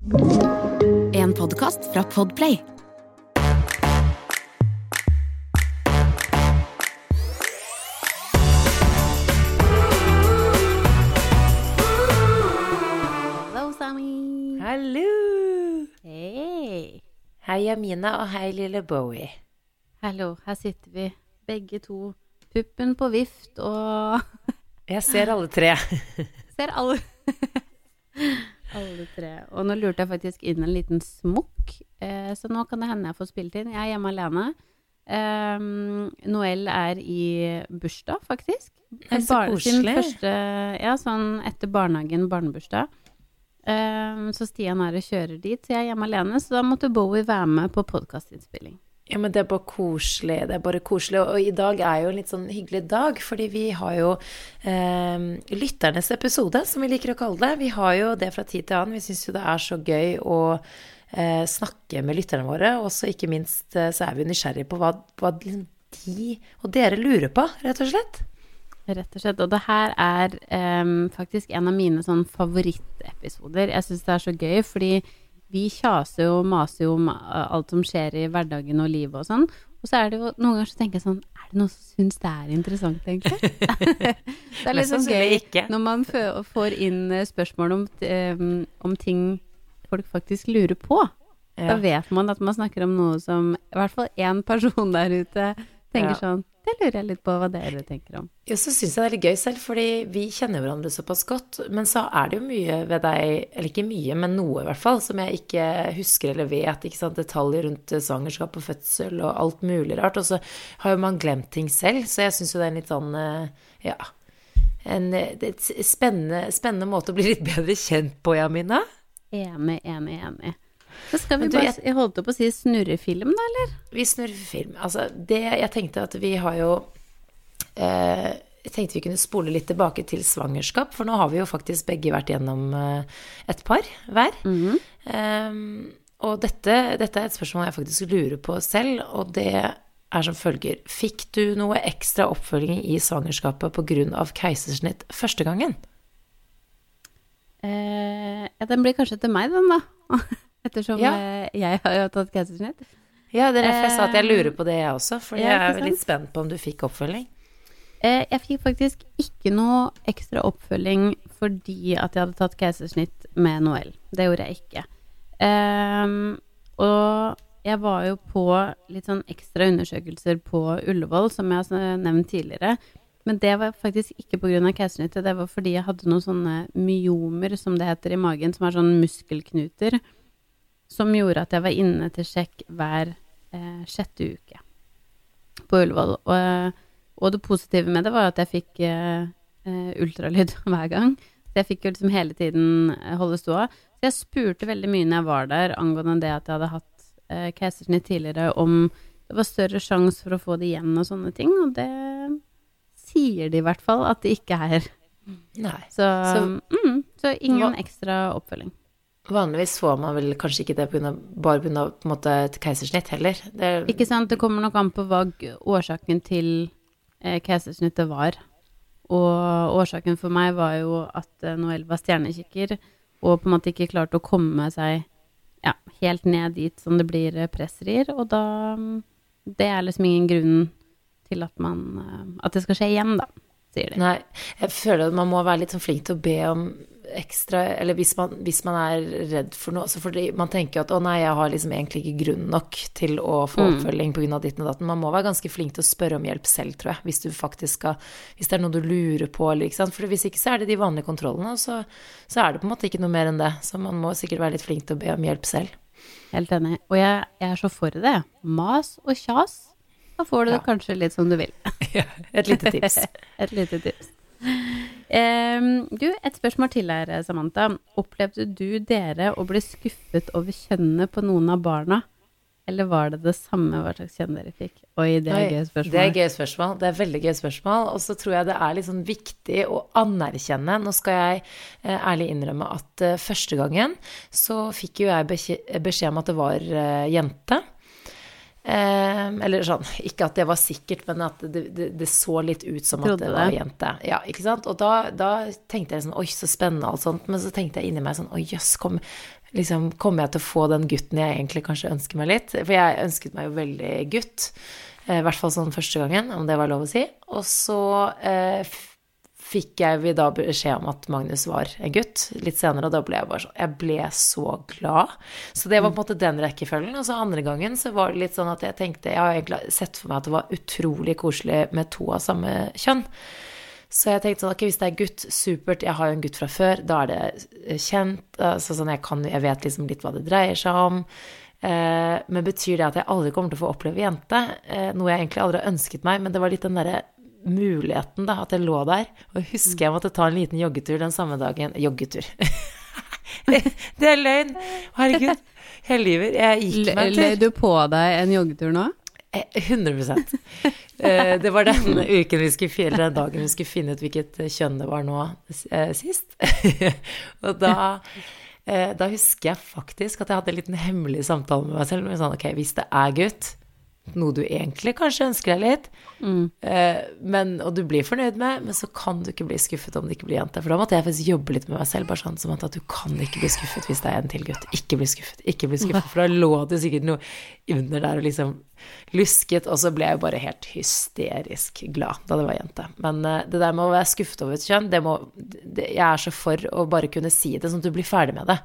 En podkast fra Podplay. Hallo, Sami. Hallo! Hei. Hei, Amina, og hei, lille Bowie. Hallo, her sitter vi begge to. Puppen på vift og Jeg ser alle tre. ser alle Alle tre. Og nå lurte jeg faktisk inn en liten smokk, eh, så nå kan det hende jeg får spilt inn. Jeg er hjemme alene. Eh, Noel er i bursdag, faktisk. Så Bar- sin koselig. Første, ja, sånn etter barnehagen, barnebursdag. Eh, så Stian er og kjører dit, så jeg er hjemme alene. Så da måtte Bowie være med på podkastinnspilling. Ja, men det er bare koselig. Det er bare koselig. Og, i dag er jo en litt sånn hyggelig dag, fordi vi har jo eh, lytternes episode, som vi liker å kalle det. Vi har jo det fra tid til annen. Vi syns jo det er så gøy å eh, snakke med lytterne våre, og så ikke minst eh, så er vi nysgjerrige på hva, hva liksom de og dere lurer på, rett og slett. Rett og slett. Og det her er eh, faktisk en av mine sånn favorittepisoder. Jeg syns det er så gøy, fordi vi kjaser jo og maser jo om eh, alt som skjer i hverdagen og livet og sånn. Og så er det jo noen ganger så tenker jeg sånn Er det noen som syns det er interessant, egentlig? det er litt sånn gøy når man får inn eh, spørsmål om, om ting folk faktisk lurer på. Da vet man at man snakker om noe som i hvert fall én person der ute tenker Ja. sånn Det lurer jeg litt på hva dere tenker om. Ja, så syns jeg det er litt gøy selv, fordi vi kjenner hverandre såpass godt. Men så er det jo mye ved deg, eller ikke mye, men noe i hvert fall, som jeg ikke husker eller vet. ikke sant, Detaljer rundt svangerskap og fødsel og alt mulig rart. Og så har jo man glemt ting selv, så jeg syns jo det er en litt sånn eh, ja, en spennende, spennende måte å bli litt bedre kjent på, Jamina. Enig, enig, enig. Så skal vi du, bare, jeg- holdt på å si snurrefilm, da, eller? Vi snurrer film. Altså, det jeg tenkte at vi har jo eh, Jeg tenkte vi kunne spole litt tilbake til svangerskap, for nå har vi jo faktisk begge vært gjennom eh, et par hver. Eh, og dette, dette er et spørsmål jeg faktisk lurer på selv, og det er som følger. Fikk du noe ekstra oppfølging i svangerskapet pga. keisersnitt første gangen? Eh, ja, den blir kanskje til meg, den, da. Ettersom Ja. eh, jeg har jo tatt keisersnitt. Ja, det er derfor jeg sa at jeg lurer på det, jeg også. For Ja, jeg er litt spent på om du fikk oppfølging. Eh, jeg fikk faktisk ikke noe ekstra oppfølging fordi at jeg hadde tatt keisersnitt med Noel. Det gjorde jeg ikke. Ehm, og jeg var jo på litt sånn ekstra undersøkelser på Ullevål, som jeg har nevnt tidligere. Men det var faktisk ikke pga. keisersnittet, det var fordi jeg hadde noen sånne myomer, som det heter, i magen, som er sånn muskelknuter, som gjorde at jeg var inne til sjekk hver eh, sjette uke på Ullevål. Og, og det positive med det var at jeg fikk eh, eh, ultralyd hver gang. Så jeg fikk jo liksom hele tiden eh, holde ståa. Så jeg spurte veldig mye når jeg var der angående det at jeg hadde hatt eh, keisersnitt tidligere, om det var større sjanse for å få det igjen og sånne ting, og det sier de i hvert fall at det ikke er. Nei. Så, Så- mm, så ingen ekstra oppfølging. Vanligvis får man vel kanskje ikke det på grunn av, bare pga. et keisersnitt heller. Det, Ikke sant, det kommer nok an på hva årsaken til eh, keisersnittet var. Og årsaken for meg var jo at eh, Noel var stjernekikker, og på en måte ikke klarte å komme seg ja, helt ned dit som det blir presserier. pressrier, og da mm, Det er liksom ingen grunn til at man eh, At det skal skje igjen, da, sier de. Nei, jeg føler at man må være litt sånn flink til å be om ekstra Eller hvis man, hvis man er redd for noe. Fordi man tenker jo at å nei, jeg har liksom egentlig ikke grunn nok til å få Mm. oppfølging pga. ditten og datten. Man må være ganske flink til å spørre om hjelp selv, tror jeg. Hvis du faktisk skal Hvis det er noe du lurer på, eller ikke sant. For hvis ikke så er det de vanlige kontrollene, og så, så er det på en måte ikke noe mer enn det. Så man må sikkert være litt flink til å be om hjelp selv. Helt enig. Og jeg, jeg er så for det. Mas og kjas. Da får du det kanskje litt som du vil. Et lite tips. Et lite tips. Du, et spørsmål til her, Samantha. Opplevde du dere å bli skuffet over kjønnet på noen av barna? Eller var det det samme hva slags kjønn dere fikk? Oi, det er gøy spørsmål. Det er gøy spørsmål. Det er veldig gøy spørsmål. Og så tror jeg det er litt sånn viktig å anerkjenne Nå skal jeg eh, ærlig innrømme at eh, første gangen så fikk jo jeg beskjed om at det var eh, jente. Eh, eller sånn, ikke at det var sikkert, men at det, det, det så litt ut som at det var det. jente. Ja, ikke sant? Og da, da tenkte jeg sånn Oi, så spennende og alt sånt. Men så tenkte jeg inni meg sånn Oi, jøss, kom, liksom, kommer jeg til å få den gutten jeg egentlig kanskje ønsker meg litt? For jeg ønsket meg jo veldig gutt. eh, I hvert fall sånn første gangen, om det var lov å si. Og så eh, fikk jeg vi da beskjed om at Magnus var en gutt litt senere, og da ble jeg bare sånn Jeg ble så glad. Så det var på en måte den rekkefølgen. Og så andre gangen så var det litt sånn at jeg tenkte Jeg har egentlig sett for meg at det var utrolig koselig med to av samme kjønn. Så jeg tenkte sånn, ok, hvis det er gutt, supert, jeg har jo en gutt fra før, da er det kjent, altså sånn jeg kan, jeg vet liksom litt hva det dreier seg om. Eh, men betyr det at jeg aldri kommer til å få oppleve jente? Eh, noe jeg egentlig aldri har ønsket meg, men det var litt den derre muligheten, da, at jeg lå der. Og jeg husker jeg måtte ta en liten joggetur den samme dagen. Joggetur. det er løgn! Herregud. Jeg lyver. Jeg gikk meg en tur. Løy du på deg en joggetur nå? Eh, 100 Eh, Det var den uken vi skulle finne, den dagen vi skulle finne ut hvilket kjønn det var nå eh, sist. Og da, eh, da husker jeg faktisk at jeg hadde en liten hemmelig samtale med meg selv. Sånn, ok, hvis det er gutt, noe du egentlig kanskje ønsker deg litt, eh, men, og du blir fornøyd med, men så kan du ikke bli skuffet om det ikke blir jente. For da måtte jeg faktisk jobbe litt med meg selv, bare sånn som at, at du kan ikke bli skuffet hvis det er en til gutt. Ikke bli skuffet, ikke bli skuffet. For da lå det sikkert noe under der og liksom lusket, og så ble jeg jo bare helt hysterisk glad da det var jente. Men eh, det der med å være skuffet over et kjønn, det må det, Jeg er så for å bare kunne si det, sånn at du blir ferdig med det.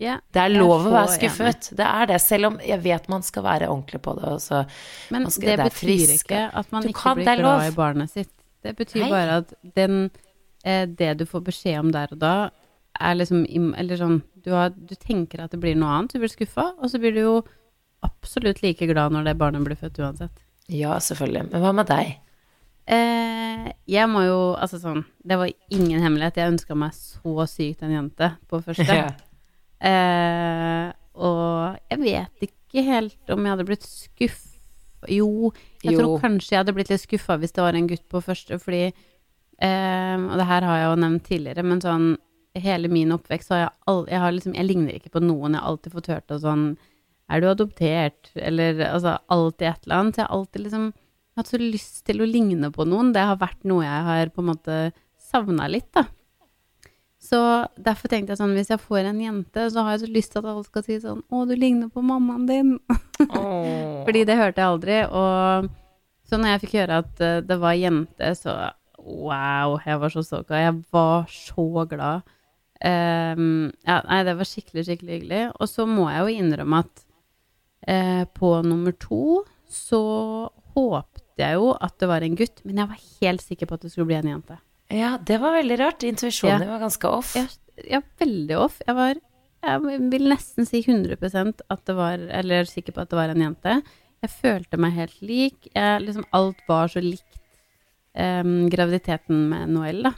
Ja, Det er lov å være skuffet. enig. Det er det, selv om jeg vet man skal være ordentlig på det. Også. Men man skal- det det betyr friske. ikke at man Du ikke kan- blir det glad i barnet sitt. Det betyr Nei. bare at den, eh, det du får beskjed om der og da, er liksom Eller sånn du, har, du tenker at det blir noe annet, du blir skuffa, og så blir du jo absolutt like glad når det barnet blir født uansett. Ja, selvfølgelig. Men hva med deg? Eh, jeg må jo Altså sånn Det var ingen hemmelighet. Jeg ønska meg så sykt en jente på første. Ja. Eh, og jeg vet ikke helt om jeg hadde blitt skuffa Jo, jeg Jo. tror kanskje jeg hadde blitt litt skuffa hvis det var en gutt på første, fordi eh, Og det her har jeg jo nevnt tidligere, men sånn hele min oppvekst har jeg aldri jeg, har liksom, jeg ligner ikke på noen. Jeg har alltid fått hørt av sånn Er du adoptert? Eller altså alltid et eller annet. Så jeg har alltid liksom hatt så lyst til å ligne på noen. Det har vært noe jeg har på en måte savna litt, da. Så derfor tenkte jeg sånn, hvis jeg får en jente, så har jeg så lyst til at alle skal si sånn Å, du ligner på mammaen din. Oh. Fordi det hørte jeg aldri. Og så når jeg fikk høre at eh, det var jente, så wow, jeg var så stoka. Jeg var så glad. Um, ja, nei, det var skikkelig, skikkelig hyggelig. Og så må jeg jo innrømme at uh, på nummer to så håpte jeg jo at det var en gutt, men jeg var helt sikker på at det skulle bli en jente. Ja, det var veldig rart. Intuisjonen Ja. var ganske off. Ja, ja, veldig off. Jeg var Jeg vil nesten si 100% at det var Eller sikker på at det var en jente. Jeg følte meg helt lik. Jeg, liksom, alt var så likt um, graviditeten med Noel, da.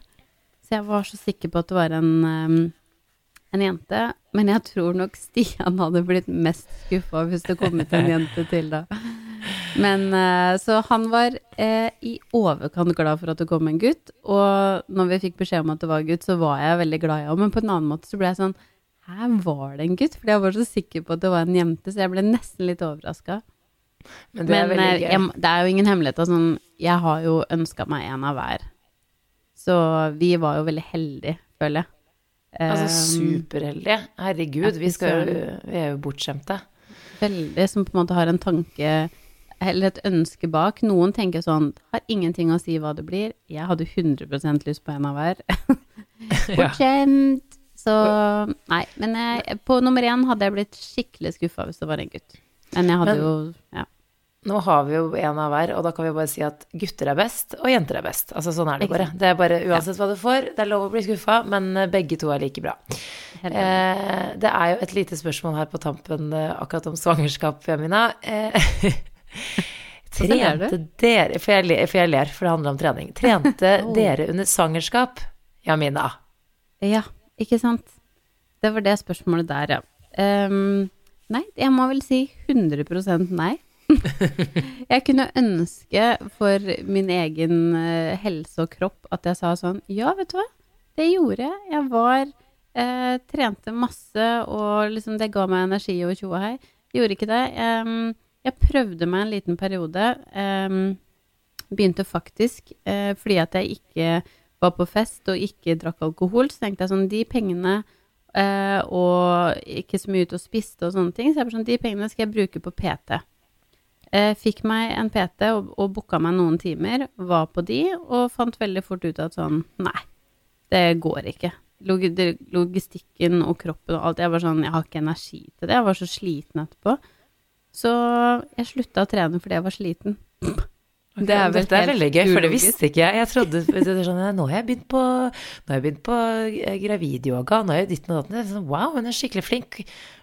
Så jeg var så sikker på at det var en, um, en jente. Men jeg tror nok Stian hadde blitt mest skuffa hvis det kom ut en jente til, da. Men eh, Så han var eh, i overkant glad for at det kom en gutt. Og når vi fikk beskjed om at det var gutt, så var jeg veldig glad i ham. Men på en annen måte så ble jeg sånn Her var det en gutt? Fordi jeg var så sikker på at det var en jente, så jeg ble nesten litt overraska. Men det er Men eh, jeg, det er jo ingen hemmelighet. Altså, jeg har jo ønska meg en av hver. Så vi var jo veldig heldige, føler jeg. Altså Eh, superheldige. Herregud, vi, skal vi er jo bortskjemte. veldig som på en måte har en tanke eller et ønske bak. Noen tenker sånn Har ingenting å si hva det blir. Jeg hadde 100 lyst på en av hver. Fortjent. Så Nei. Men jeg, på nummer én hadde jeg blitt skikkelig skuffa hvis det var en gutt. Men jeg hadde Men- jo Ja. Nå har vi jo en av hver, og da kan vi bare si at gutter er best, og jenter er best. Altså sånn er det bare. Det er bare uansett hva du får, det er lov å bli skuffa, men eh, begge to er like bra. Eh, det er jo et lite spørsmål her på tampen eh, akkurat om svangerskap, Femina. Eh, trente dere for jeg, ler, for jeg ler, for det handler om trening. Trente Oh. dere under svangerskap, Jamina? Ja, ikke sant? Det var det spørsmålet der, ja. Um, nei, jeg må vel si 100% nei. jeg kunne ønske for min egen eh, helse og kropp at jeg sa sånn Ja, vet du hva, det gjorde jeg. Jeg var eh, Trente masse, og liksom det ga meg energi og tjo her hei. Gjorde ikke det. Ehm, jeg prøvde meg en liten periode. Um, begynte faktisk uh, fordi at jeg ikke var på fest og ikke drakk alkohol, så tenkte jeg sånn De pengene uh, og ikke så mye ut og spiste og sånne ting, så jeg bare sånn De pengene skal jeg bruke på PT. Uh, fikk meg en PT og, og booka meg noen timer, var på de, og fant veldig fort ut at sånn Nei, det går ikke logistikken og kroppen og alt. Jeg var sånn, jeg har ikke energi til det. Jeg var så sliten etterpå. Så jeg slutta å trene fordi jeg var sliten. Okay, det er Dette er veldig gøy, for det visste ikke jeg. Jeg trodde sånn, Nå har jeg begynt på, har jeg begynt på eh, gravidyoga, nå er jeg ditt med datten. Sånn, wow, hun er skikkelig flink.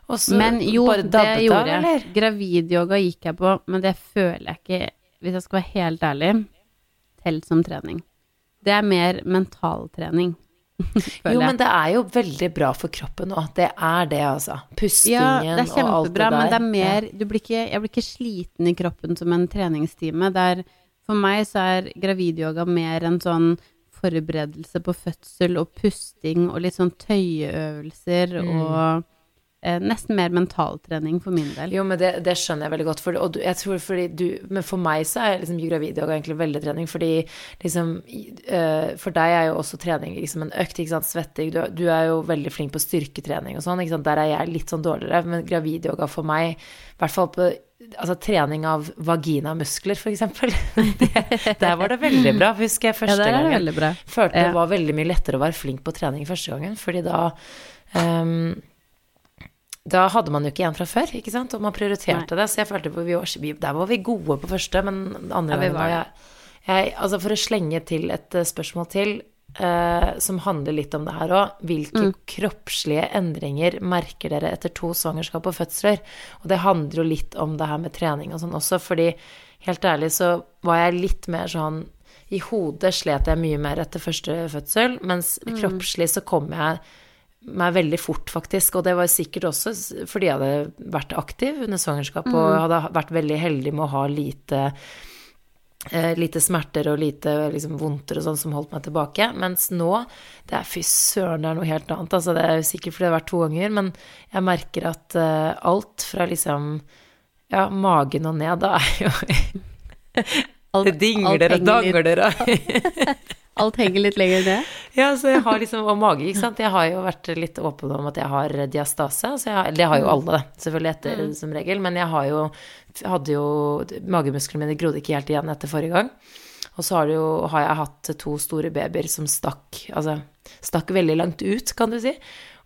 Og så men jo, bare dabbet det gjorde jeg. Gravidyoga gikk jeg på, men det føler jeg ikke, hvis jeg skal være helt ærlig, telt som trening. Det er mer mentaltrening. jo, men det er jo veldig bra for kroppen òg. Det er det, altså. Pustingen og alt det der. Ja, det er kjempebra, men det er mer du blir ikke, Jeg blir ikke sliten i kroppen som en treningstime. Der, for meg så er gravidyoga mer en sånn forberedelse på fødsel og pusting og litt sånn tøyeøvelser mm. og eh, nesten mer mentaltrening for min del. Jo, men det, det skjønner jeg veldig godt. For, du, jeg tror fordi du, men for meg så er liksom gravidyoga egentlig veldig trening. Fordi liksom uh, For deg er jo også trening liksom en økt, ikke sant, svetting. Du, du, er jo veldig flink på styrketrening og sånn, ikke sant. Der er jeg litt sånn dårligere. Men gravidyoga for meg, i hvert fall på Altså trening av vaginamuskler, f.eks. Der var det veldig bra, husker jeg første ja, gangen. Følte det var veldig mye lettere å være flink på trening første gangen, fordi da um, da hadde man jo ikke en fra før, ikke sant, og man prioriterte Nei. det. Så jeg følte vi var, der var vi gode på første, men andre ja, gangen var jeg, jeg, Altså for å slenge til et uh, spørsmål til, uh, som handler litt om det her òg. Hvilke mm. kroppslige endringer merker dere etter to svangerskap og fødsler? Og det handler jo litt om det her med trening og sånn også, fordi helt ærlig så var jeg litt mer sånn I hodet slet jeg mye mer etter første fødsel, mens mm. kroppslig så kom jeg meg veldig fort, faktisk. Og det var sikkert også fordi jeg hadde vært aktiv under svangerskapet mm. og hadde vært veldig heldig med å ha lite, eh, lite smerter og lite liksom, vondter og sånn som holdt meg tilbake. Mens nå, det er fy søren, det er noe helt annet. Altså, det er sikkert fordi det har vært to ganger, men jeg merker at eh, alt fra liksom ja, magen og ned, da er jo Det dingler og dangler og Alt henger litt lenger ned? Ja, så jeg har liksom Og mage, ikke sant. Jeg har jo vært litt åpen om at jeg har diastase. Så har, det har jo mm. alle, selvfølgelig etter mm. som regel. Men jeg har jo hadde jo Magemusklene mine grodde ikke helt igjen etter forrige gang. Og så har, jo, har jeg hatt to store babyer som stakk Altså stakk veldig langt ut, kan du si.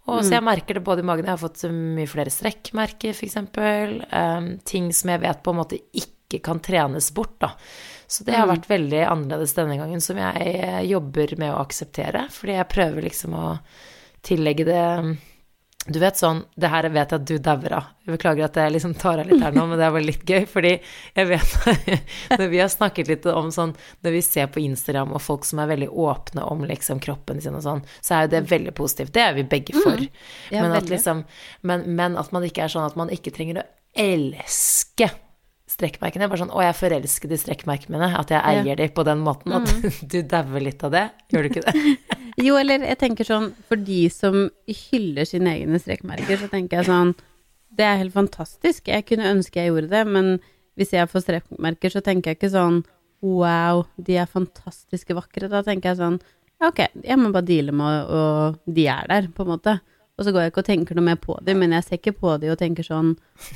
Og så jeg mm. merker det både i magen Jeg har fått mye flere strekkmerker, f.eks. Um, ting som jeg vet på en måte ikke kan trenes bort, da. Så det har mm. vært veldig annerledes denne gangen, som jeg eh, jobber med å akseptere. Fordi jeg prøver liksom å tillegge det Du vet sånn Det her vet jeg at du dauer av. Beklager at jeg liksom tar av litt her nå, men det er bare litt gøy. Fordi jeg vet Når vi har snakket litt om sånn Når vi ser på Instagram og folk som er veldig åpne om liksom kroppen sin og sånn, så er jo det veldig positivt. Det er vi begge for. Mm, ja, men, at liksom, men, men at man ikke er sånn at man ikke trenger å elske strekkmerkene. Bare sånn Å, jeg forelsker forelsket i strekkmerkene mine. At jeg eier ja. de på den måten. At mm. du dauer litt av det. Gjør du ikke det? jo, eller jeg tenker sånn For de som hyller sine egne strekkmerker, så tenker jeg sånn Det er helt fantastisk. Jeg kunne ønske jeg gjorde det, men hvis jeg får strekkmerker, så tenker jeg ikke sånn Wow, de er fantastiske vakre. Da tenker jeg sånn Ok, jeg må bare deale med og de er der, på en måte. Og så går jeg ikke og tenker noe mer på dem, men jeg ser ikke på dem og tenker sånn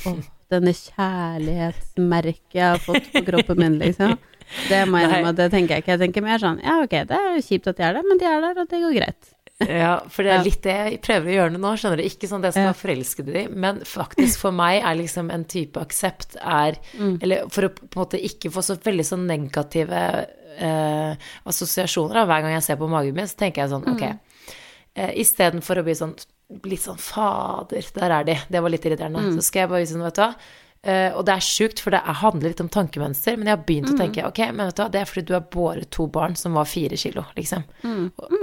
Å, denne kjærlighetsmerket jeg har fått på kroppen min, liksom. Det må jeg innrømme, det tenker jeg ikke. Jeg tenker mer sånn Ja, ok, det er kjipt at de er der, men de er der, og det går greit. Ja, for det er litt det jeg prøver å gjøre nå, skjønner du. Ikke sånn det som er forelsket i, men faktisk for meg er liksom en type aksept er mm. Eller for å på en måte ikke få så veldig sånn negative eh, assosiasjoner da, hver gang jeg ser på magen min, så tenker jeg sånn, ok mm. eh, Istedenfor å bli sånn litt sånn Fader, der er de. Det var litt irriterende. Mm. Så skal jeg bare vise sånn, vet du hva. Uh, og det er sjukt, for det handler litt om tankemønster, men jeg har begynt mm. å tenke ok, men vet du hva, det er fordi du har båret to barn som var fire kilo, liksom. Mm. Og,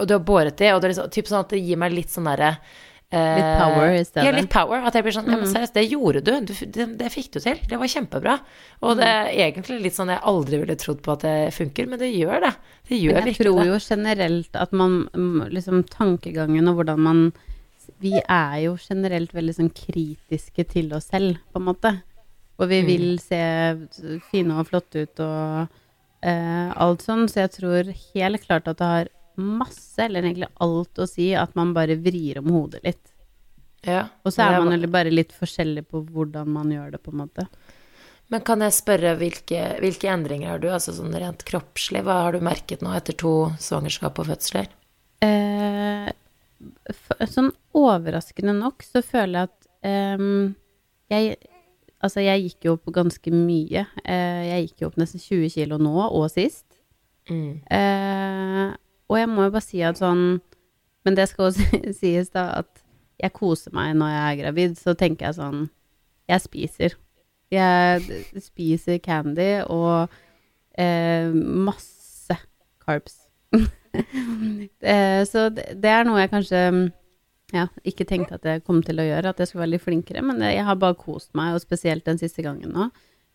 og, du har båret de, og det er liksom, typ sånn at det gir meg litt sånn derre uh, Litt power i stedet? Ja, litt power. At jeg blir sånn Ja, men mm. seriøst, det gjorde du. du det, det, fikk du til. Det var kjempebra. Og det er egentlig litt sånn jeg aldri ville trodd på at det funker, men det gjør det. Det gjør virkelig det. Jeg tror jo generelt at man liksom tankegangen og hvordan man vi er jo generelt veldig sånn kritiske til oss selv, på en måte. Og vi vil se fine og flotte ut og eh, alt sånn, så jeg tror helt klart at det har masse, eller egentlig alt å si, at man bare vrir om hodet litt. Ja. Og så er man eller bare litt forskjellig på hvordan man gjør det, på en måte. Men kan jeg spørre hvilke, hvilke endringer har du, altså sånn rent kroppslig? Hva har du merket nå etter to svangerskap og fødsler? Eh, sånn overraskende nok så føler jeg at um, jeg Altså, jeg gikk jo opp ganske mye. Uh, jeg gikk jo opp nesten 20 kilo nå og sist. Mm. Uh, og jeg må jo bare si at sånn Men det skal også sies, da, at jeg koser meg når jeg er gravid. Så tenker jeg sånn Jeg spiser. Jeg spiser candy og uh, masse carbs. eh, så det, er noe jeg kanskje ja, ikke tenkte at jeg kom til å gjøre, at jeg skulle være litt flinkere, men jeg har bare kost meg, og spesielt den siste gangen nå.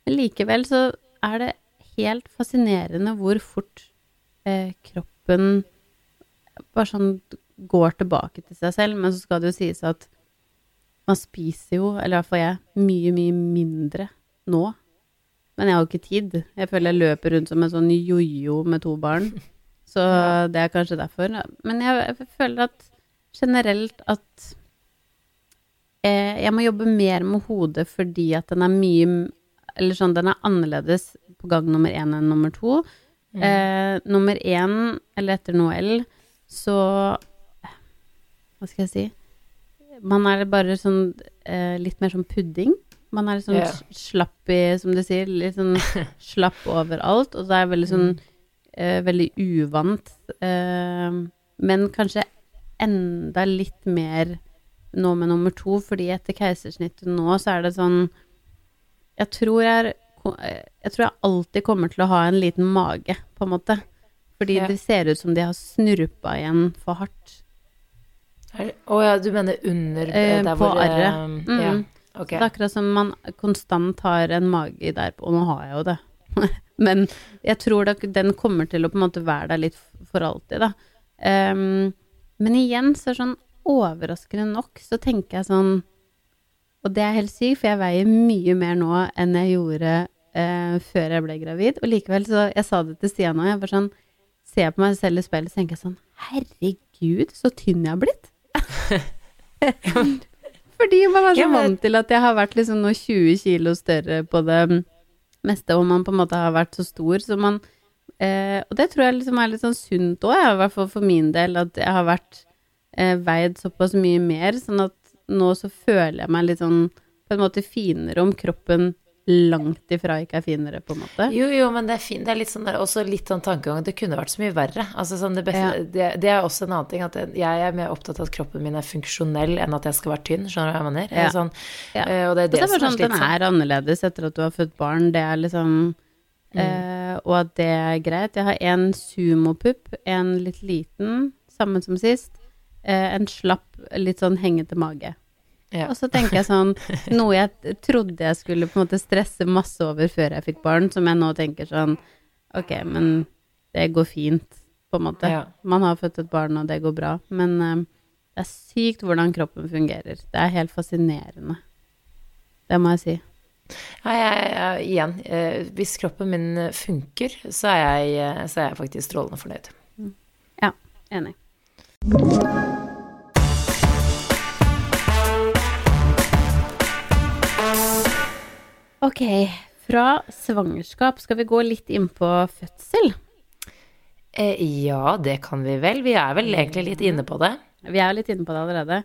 Men likevel så er det helt fascinerende hvor fort eh, kroppen bare sånn går tilbake til seg selv, men så skal det jo sies at man spiser jo, eller i hvert fall jeg, mye, mye mindre nå. Men jeg har jo ikke tid. Jeg føler jeg løper rundt som en sånn jojo med to barn. Så det er kanskje derfor. Men jeg, jeg føler at generelt at eh, jeg må jobbe mer med hodet fordi at den er mye Eller sånn, den er annerledes på gang nummer én enn nummer to. Eh, nummer én, eller etter Noel, så Hva skal jeg si? Man er bare sånn eh, litt mer sånn pudding. Man er litt sånn yeah. slapp i, som du sier, litt sånn slapp overalt. Og så er jeg veldig sånn eh, veldig uvant. Eh, men kanskje enda litt mer nå med nummer to, fordi etter keisersnittet nå så er det sånn Jeg tror jeg, er- jeg tror jeg alltid kommer til å ha en liten mage, på en måte. Fordi Ja. det ser ut som de har snurpa igjen for hardt. Å oh, ja, du mener under Eh, der på hvor På arret. Ja, Okay. Så det er akkurat som man konstant har en mage der, og nå har jeg jo det. Men jeg tror da, den kommer til å på en måte være der litt for alltid, da. Um, men igjen, så er sånn overraskende nok, så tenker jeg sånn Og det er helt sykt, for jeg veier mye mer nå enn jeg gjorde uh, før jeg ble gravid. Og likevel, så Jeg sa det til Stian nå, jeg bare sånn Ser på meg selv i speilet, så tenker jeg sånn Herregud, så tynn jeg har blitt. Fordi man er så vant til at jeg har vært liksom nå 20 kilo større på det meste, og man på en måte har vært så stor, så man eh, Og det tror jeg liksom er litt sånn sunt òg, i hvert fall for min del, at jeg har vært eh, veid såpass mye mer, sånn at nå så føler jeg meg litt sånn på en måte finere om kroppen langt ifra ikke er finere, på en måte. Jo, jo, men det er fint. Det er litt sånn der, også litt sånn tankegang. Det kunne vært så mye verre. Altså, sånn det, beste, Ja. det, det er også en annen ting. At jeg er mer opptatt av at kroppen min er funksjonell enn at jeg skal være tynn. Skjønner du hva jeg mener? Ja. Sånn, Ja. eh, Og det er det som er det som er sånn den er annerledes etter at du har født barn. Det er liksom eh, Og at det er greit. Jeg har en sumopupp, en litt liten, samme som sist. Eh, en slapp, litt sånn hengete mage. Ja. Og så tenker jeg sånn Noe jeg trodde jeg skulle på en måte stresse masse over før jeg fikk barn, som jeg nå tenker sånn Ok, men det går fint, på en måte. Ja. Man har født et barn, og det går bra. Men eh, det er sykt hvordan kroppen fungerer. Det er helt fascinerende. Det må jeg si. Nei, jeg, jeg, igjen, eh, hvis kroppen min funker, så er jeg, eh, så er jeg faktisk strålende fornøyd. Ja, enig. Ok, fra svangerskap skal vi gå litt inn på fødsel. Eh, ja, det kan vi vel. Vi er vel egentlig litt inne på det. Vi er litt inne på det allerede.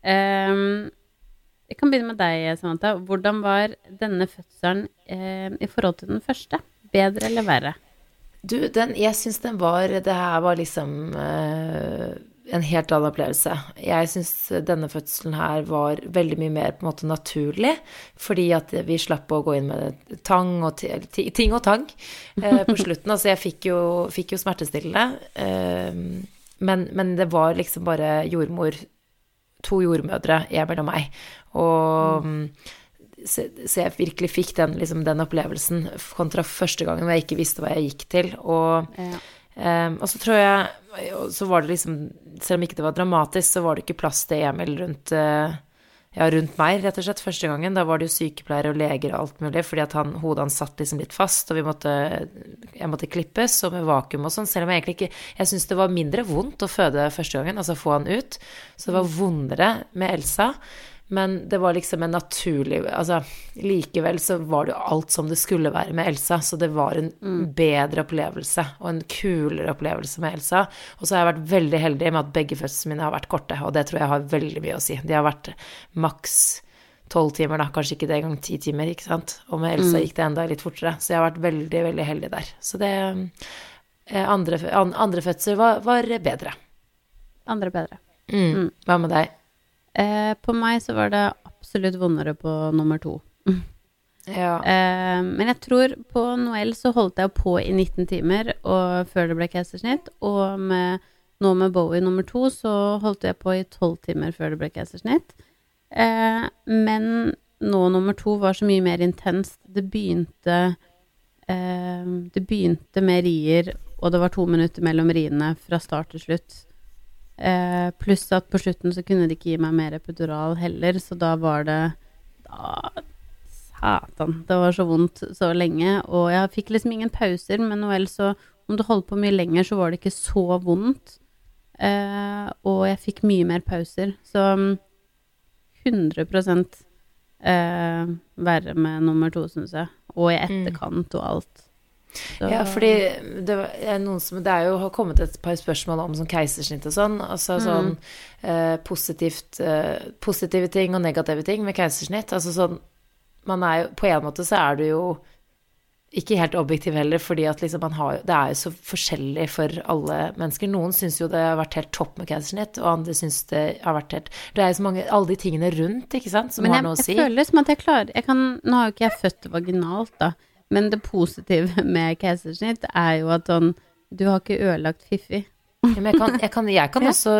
Ehm, jeg kan begynne med deg, Samantha. Hvordan var denne fødselen eh, i forhold til den første? Bedre eller verre? Du, den, jeg syns den var Det her var liksom eh, en helt annen opplevelse. Jeg syns denne fødselen her var veldig mye mer på en måte naturlig, fordi at vi slapp å gå inn med tang og ting og tang eh, på slutten. Altså, jeg fikk jo, fikk jo smertestillende, eh, men, men det var liksom bare jordmor To jordmødre, jeg og meg. Og så, så jeg virkelig fikk den, liksom, den opplevelsen kontra første gangen hvor jeg ikke visste hva jeg gikk til. Og, Ja. Ehm, og så tror jeg Så var det liksom Selv om ikke det var dramatisk, så var det ikke plass til Emil rundt, eh, ja, rundt meg, rett og slett, første gangen. Da var det jo sykepleiere og leger og alt mulig, fordi at han, hodet hans satt liksom litt fast, og vi måtte, jeg måtte klippes, og med vakuum og sånn, selv om jeg egentlig ikke Jeg syns det var mindre vondt å føde første gangen, altså få han ut, så det var vondere med Elsa. Men det var liksom en naturlig Altså likevel så var det jo alt som det skulle være med Elsa, så det var en mm. bedre opplevelse og en kulere opplevelse med Elsa. Og så har jeg vært veldig heldig med at begge fødslene mine har vært korte, og det tror jeg har veldig mye å si. De har vært maks tolv timer, da, kanskje ikke det engang ti timer, ikke sant. Og med Elsa mm. gikk det enda litt fortere, så jeg har vært veldig, veldig heldig der. Så det eh, Andre, andre fødsel var, var bedre. Andre bedre. Mm. mm. Hva med deg? Eh, på meg så var det absolutt vondere på nummer to. Ja. Eh, men jeg tror på Noel så holdt jeg på i 19 timer og, før det ble keisersnitt. Og med, nå med Bowie nummer to så holdt jeg på i 12 timer før det ble keisersnitt. Eh, men nå nummer to var så mye mer intenst. Det begynte eh, Det begynte med rier, og det var to minutter mellom riene fra start til slutt. Eh, pluss at på slutten så kunne de ikke gi meg mer epidural heller, så da var det da, Satan. Det var så vondt så lenge. Og jeg fikk liksom ingen pauser, men Noel, så om du holdt på mye lenger, så var det ikke så vondt. Eh, og jeg fikk mye mer pauser. Så 100 eh, verre med nummer to, syns jeg. Og i mm. etterkant og alt. Så. Ja, fordi det, er noen som, det er jo har kommet et par spørsmål om sånn keisersnitt og sånn. Altså mm. sånn eh, positivt, eh, positive ting og negative ting med keisersnitt. Altså sånn Man er jo På en måte så er du jo ikke helt objektiv heller, fordi at liksom man har Det er jo så forskjellig for alle mennesker. Noen syns jo det har vært helt topp med keisersnitt, og andre syns det har vært helt Det er jo så mange Alle de tingene rundt, ikke sant, som Men har noe å si. Men jeg føler som at jeg klarer jeg kan, Nå har jo ikke jeg født vaginalt, da. Men det positive med keisersnitt er jo at sånn Du har ikke ødelagt Fiffi. Ja, jeg, kan, jeg, kan, jeg kan, også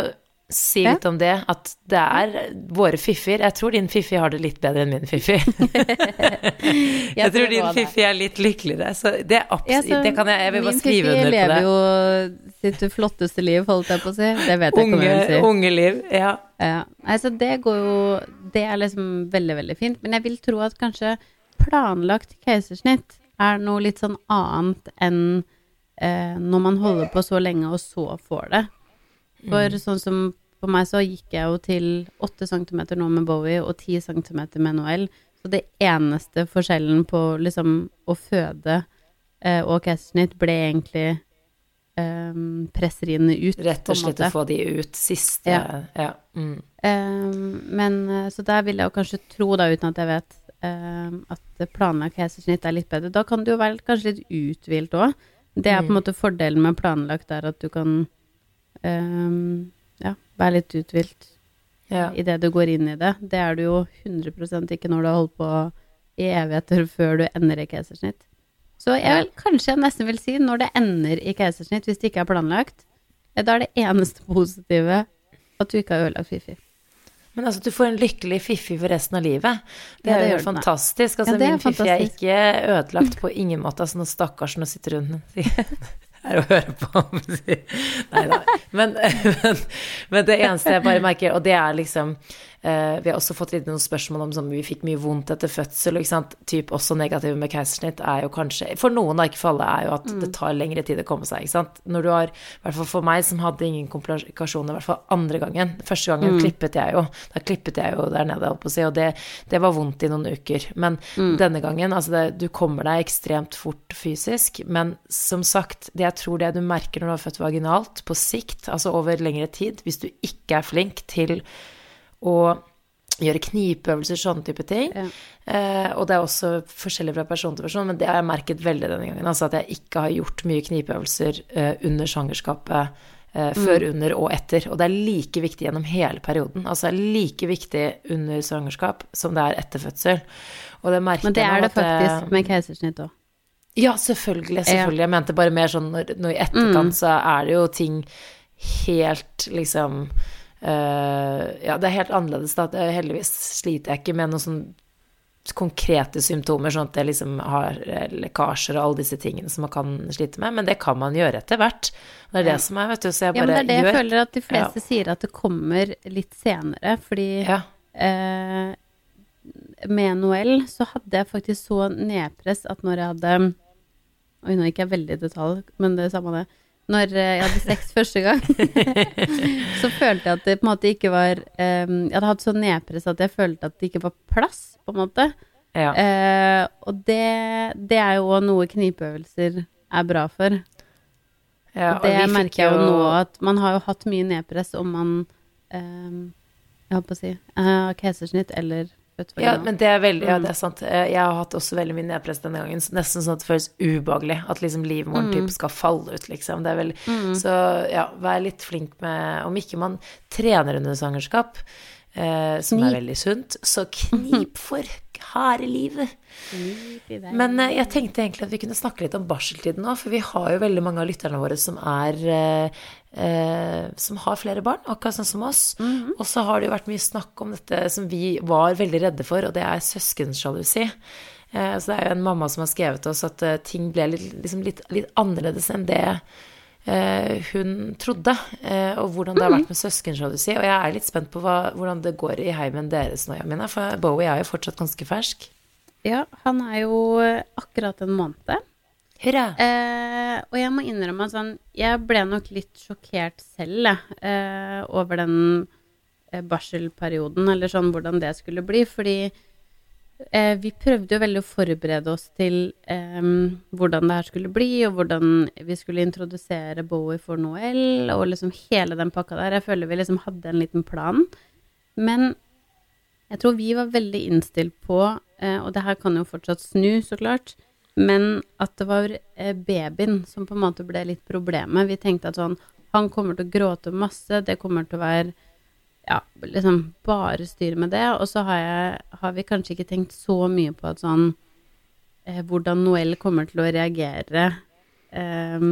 si litt om det, at det er våre fiffier. Jeg tror din fiffi har det litt bedre enn min fiffi. jeg, tror din fiffi er litt lykkeligere, så det, ja, så det kan jeg Jeg vil bare skrive under på det. Min fiffi lever jo sitt flotteste liv, holdt jeg på å si. Det vet jeg ikke om jeg vil si. Unge liv, ja. ja. Altså, det går jo Det er liksom veldig, veldig fint. Men jeg vil tro at kanskje planlagt keisersnitt er noe litt sånn annet enn eh, når man holder på så lenge og så får det. For mm. sånn som for meg så gikk jeg jo til 8 cm nå med Bowie og 10 cm med Noel. Så det eneste forskjellen på liksom å føde eh, og keisersnitt ble egentlig um, presseriene ut. Rett og slett å få de ut siste Ja. ja. Mm. Um, men så der vil jeg jo kanskje tro, da, uten at jeg vet at planlagt keisersnitt er litt bedre. Da kan du jo være kanskje litt uthvilt òg. Det er på en mm. måte fordelen med planlagt, er at du kan um, ja, være litt uthvilt ja. idet du går inn i det. Det er du jo 100% ikke når du har holdt på i evigheter før du ender i keisersnitt. Så jeg vil, kanskje jeg nesten vil si når det ender i keisersnitt, hvis det ikke er planlagt, da er det eneste positive at du ikke har ødelagt Fifi. Men altså, du får en lykkelig Fiffi for resten av livet. Det ja, det er jo fantastisk. Altså, ja, min Fiffi er ikke ødelagt på ingen måte. Altså, noen stakkars nå sitter hun her og hører på. Nei da. Men, men, men, det eneste jeg bare merker, og det er liksom Uh, vi har også fått litt noen spørsmål om som vi fikk mye vondt etter fødsel. ikke sant? Typ også negative med keisersnitt er jo kanskje For noen, da, ikke for alle, er jo at mm. det tar lengre tid å komme seg. ikke sant? Når du har, i hvert fall for meg som hadde ingen komplikasjoner, i hvert fall andre gangen Første gangen mm. klippet jeg jo. Da klippet jeg jo der nede, holdt på å si, og det, det, var vondt i noen uker. Men mm. denne gangen, altså det, du kommer deg ekstremt fort fysisk. Men som sagt, det jeg tror det du merker når du har født vaginalt, på sikt, altså over lengre tid, hvis du ikke er flink til og gjøre knipeøvelser, sånne type ting. Ja. Eh, og det er også forskjellig fra person til person, men det har jeg merket veldig denne gangen. Altså at jeg ikke har gjort mye knipeøvelser eh, under svangerskapet. Eh, mm. Før, under og etter. Og det er like viktig gjennom hele perioden. Altså det er like viktig under svangerskap som det er etter fødsel. Det Men det er det faktisk med keisersnitt òg. Ja, selvfølgelig. selvfølgelig. Jeg mente bare mer sånn når, når i etterkant mm. så er det jo ting helt liksom ja, det er helt annerledes da. Heldigvis sliter jeg ikke med noen sånn konkrete symptomer, sånn at jeg liksom har eh, lekkasjer og alle disse tingene som man kan slite med, men det kan man gjøre etter hvert. Det er det som er, vet du, så jeg bare gjør Ja, men det er det jeg føler at de fleste ja. sier at det kommer litt senere, fordi ja. eh, med Noel så hadde jeg faktisk så nedpress at når jeg hadde Oi, nå gikk jeg veldig i detalj, men det er samme det. Når eh, jeg hadde sex første gang, så følte jeg at det på en måte ikke var um, Jeg hadde hatt så nedpress at jeg følte at det ikke var plass, på en måte. Ja. Uh, og det, det er jo òg noe knipeøvelser er bra for. ja Og det og merker jeg jo nå, at man har jo hatt mye nedpress om man um, Jeg holdt på å si uh, har keisersnitt eller Ja, men det er veldig, ja, Mm. det er sant. Eh, Jeg har hatt også veldig mye nedpress denne gangen. så Nesten sånn at det føles ubehagelig. At liksom livmoren Mm. typ skal falle ut, liksom. Det er vel, Så ja, vær litt flink med Om ikke man trener under svangerskap, eh, som Knip. er veldig sunt, så knip for harde livet. Men eh, jeg tenkte egentlig at vi kunne snakke litt om barseltiden nå, for vi har jo veldig mange av lytterne våre som er eh, eh, Som har flere barn, akkurat sånn som oss. Og så har det jo vært mye snakk om dette som vi var veldig redde for, og det er søskensjalusi. Eh, så det er jo en mamma som har skrevet til oss at eh, ting ble litt, liksom litt, litt annerledes enn det eh, hun trodde, eh, og hvordan det har vært med søskensjalusi. Og jeg er litt spent på hva, hvordan det går i heimen deres nå, Jamina, for Bowie er jo fortsatt ganske fersk. Ja, han er jo akkurat en måned. Hurra! Eh, og jeg må innrømme at sånn, jeg ble nok litt sjokkert selv, eh, over den eh, barselperioden, eller sånn hvordan det skulle bli, fordi eh, vi prøvde jo veldig å forberede oss til eh, hvordan det her skulle bli, og hvordan vi skulle introdusere Bowie for Noel, og liksom hele den pakka der. Jeg føler vi liksom hadde en liten plan. Men jeg tror vi var veldig innstilt på, eh, og det her kan jo fortsatt snu, så klart, men at det var eh, babyen som på en måte ble litt problemet. Vi tenkte at sånn, han kommer til å gråte masse, det kommer til å være ja, liksom bare styr med det. Og så har, jeg, har vi kanskje ikke tenkt så mye på at sånn eh, hvordan Noel kommer til å reagere. Eh,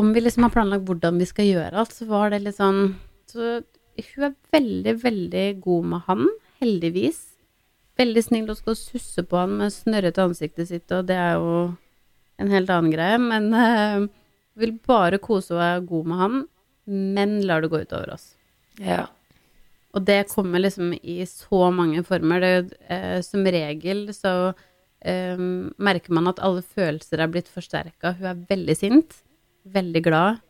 om vi liksom har planlagt hvordan vi skal gjøre alt, så var det litt sånn Så hun er veldig, veldig god med han, heldigvis. Veldig snill og skal susse på han med snørrete ansiktet sitt, og det er jo en helt annen greie. Men uh, vil bare kose og være god med han, men lar det gå utover oss. Ja. Og det kommer liksom i så mange former. Det, uh, som regel så uh, merker man at alle følelser er blitt forsterka. Hun er veldig sint, veldig glad,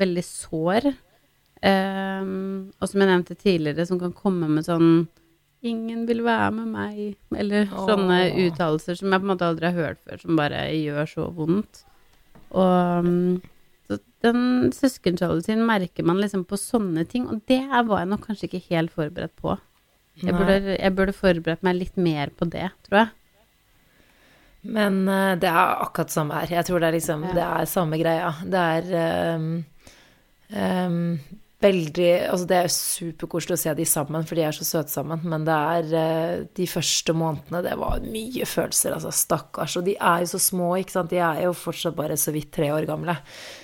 veldig sår. Og som jeg nevnte tidligere, som kan komme med sånn 'Ingen vil være med meg', eller sånne Åh. uttalelser som jeg på en måte aldri har hørt før, som bare gjør så vondt. Og mm, så den søskenkjærligheten merker man liksom på sånne ting, og det var jeg nok kanskje ikke helt forberedt på. Jeg burde, jeg burde forberedt meg litt mer på det, tror jeg. Men uh, det er akkurat samme her. Jeg tror det er liksom Ja. Det er samme greia. Det er um, ehm, veldig Altså, det er superkoselig å se de sammen, for de er så søte sammen, men det er eh, De første månedene, det var mye følelser, altså. Stakkars. Og de er jo så små, ikke sant. De er jo fortsatt bare så vidt tre år gamle.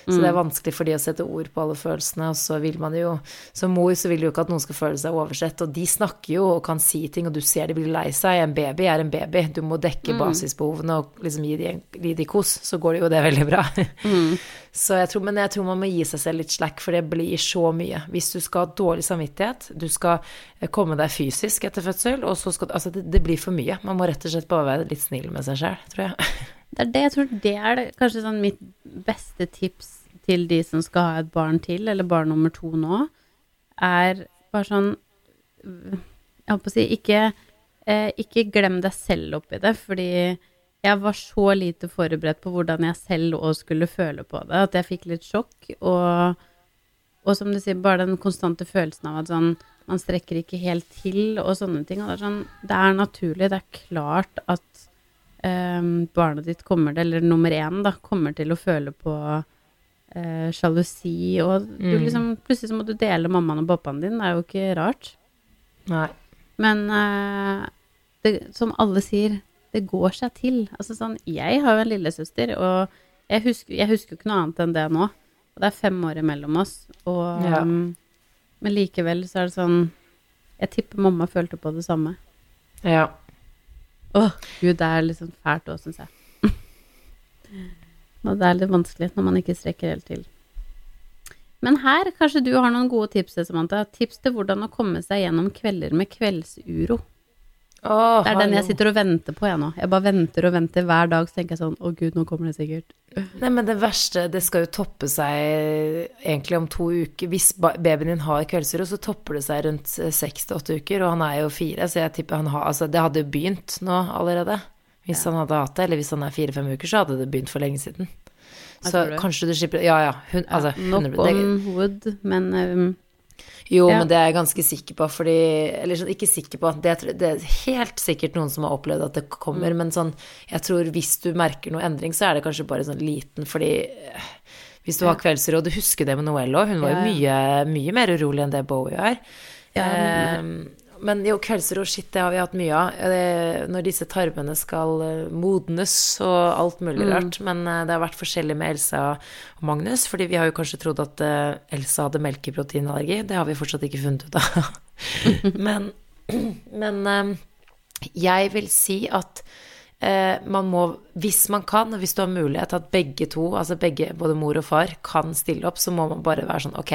Så det er vanskelig for de å sette ord på alle følelsene, og så vil man jo Som mor så vil du jo ikke at noen skal føle seg oversett, og de snakker jo og kan si ting, og du ser de blir lei seg. En baby er en baby. Du må dekke basisbehovene og liksom gi de, gi de kos, så går det jo det veldig bra. Så jeg tror, men jeg tror man må gi seg selv litt slack, for det blir så mye. Hvis du skal ha dårlig samvittighet, du skal eh, komme deg fysisk etter fødsel, og så skal Altså, det, det blir for mye. Man må rett og slett bare være litt snill med seg selv, tror jeg. Det er det jeg tror det er det, kanskje sånn mitt beste tips til de som skal ha et barn til, eller barn nummer to nå, er bare sånn Jeg holdt på å si ikke, eh, ikke glem deg selv oppi det, fordi jeg var så lite forberedt på hvordan jeg selv òg skulle føle på det, at jeg fikk litt sjokk. Og, og som du sier, bare den konstante følelsen av at sånn man strekker ikke helt til, og sånne ting. Og det er sånn Det er naturlig, det er klart at ehm, barnet ditt kommer til, eller nummer én, da, kommer til å føle på eh, sjalusi, og du Mm. liksom Plutselig så må du dele mammaen og pappaen din, det er jo ikke rart. Nei. Men eh, det, som alle sier, det går seg til. Altså sånn, jeg har jo en lillesøster, og jeg husker, jeg husker jo ikke noe annet enn det nå. Og det er fem år imellom oss, og Ja. um, Men likevel så er det sånn Jeg tipper mamma følte på det samme. Ja. Åh, gud, det er litt sånn fælt òg, syns jeg. Og det er litt vanskelig når man ikke strekker helt til. Men her, kanskje du har noen gode tips, Samantha. Tips til hvordan å komme seg gjennom kvelder med kveldsuro. Åh, Det er den jeg sitter og venter på, jeg nå. Jeg bare venter og venter hver dag, så tenker jeg sånn, å gud, nå kommer det sikkert. Nei, men det verste, det skal jo toppe seg egentlig om to uker. Hvis babyen din har kveldsuro, så topper det seg rundt eh, seks til åtte uker, og han er jo fire, så jeg tipper han har Altså, det hadde jo begynt nå allerede. Hvis han hadde hatt det, eller hvis han er fire-fem uker, så hadde det begynt for lenge siden. Så kanskje du slipper Ja, ja. Hun, altså, 100, det, on wood, men um, jo, Ja. men det er jeg ganske sikker på, fordi Eller sånn, ikke sikker på. Det, er- det er helt sikkert noen som har opplevd at det kommer, Mm. men sånn Jeg tror hvis du merker noe endring, så er det kanskje bare sånn liten, fordi eh, hvis du har kveldsråd, og du husker det med Noelle òg, hun var jo mye, mye mer urolig enn det Bowie er. Ja, men jo, kveldsro, shit, det har vi hatt mye av. Eh, Når disse tarmene skal eh, modnes og alt mulig rart. Men eh, det har vært forskjellig med Elsa og Magnus, fordi vi har jo kanskje trodd at Elsa hadde melkeproteinallergi. Det har vi fortsatt ikke funnet ut av. men men jeg vil si at man må, hvis man kan, og hvis du har mulighet, at begge to, altså begge, både mor og far, kan stille opp, så må man bare være sånn Ok,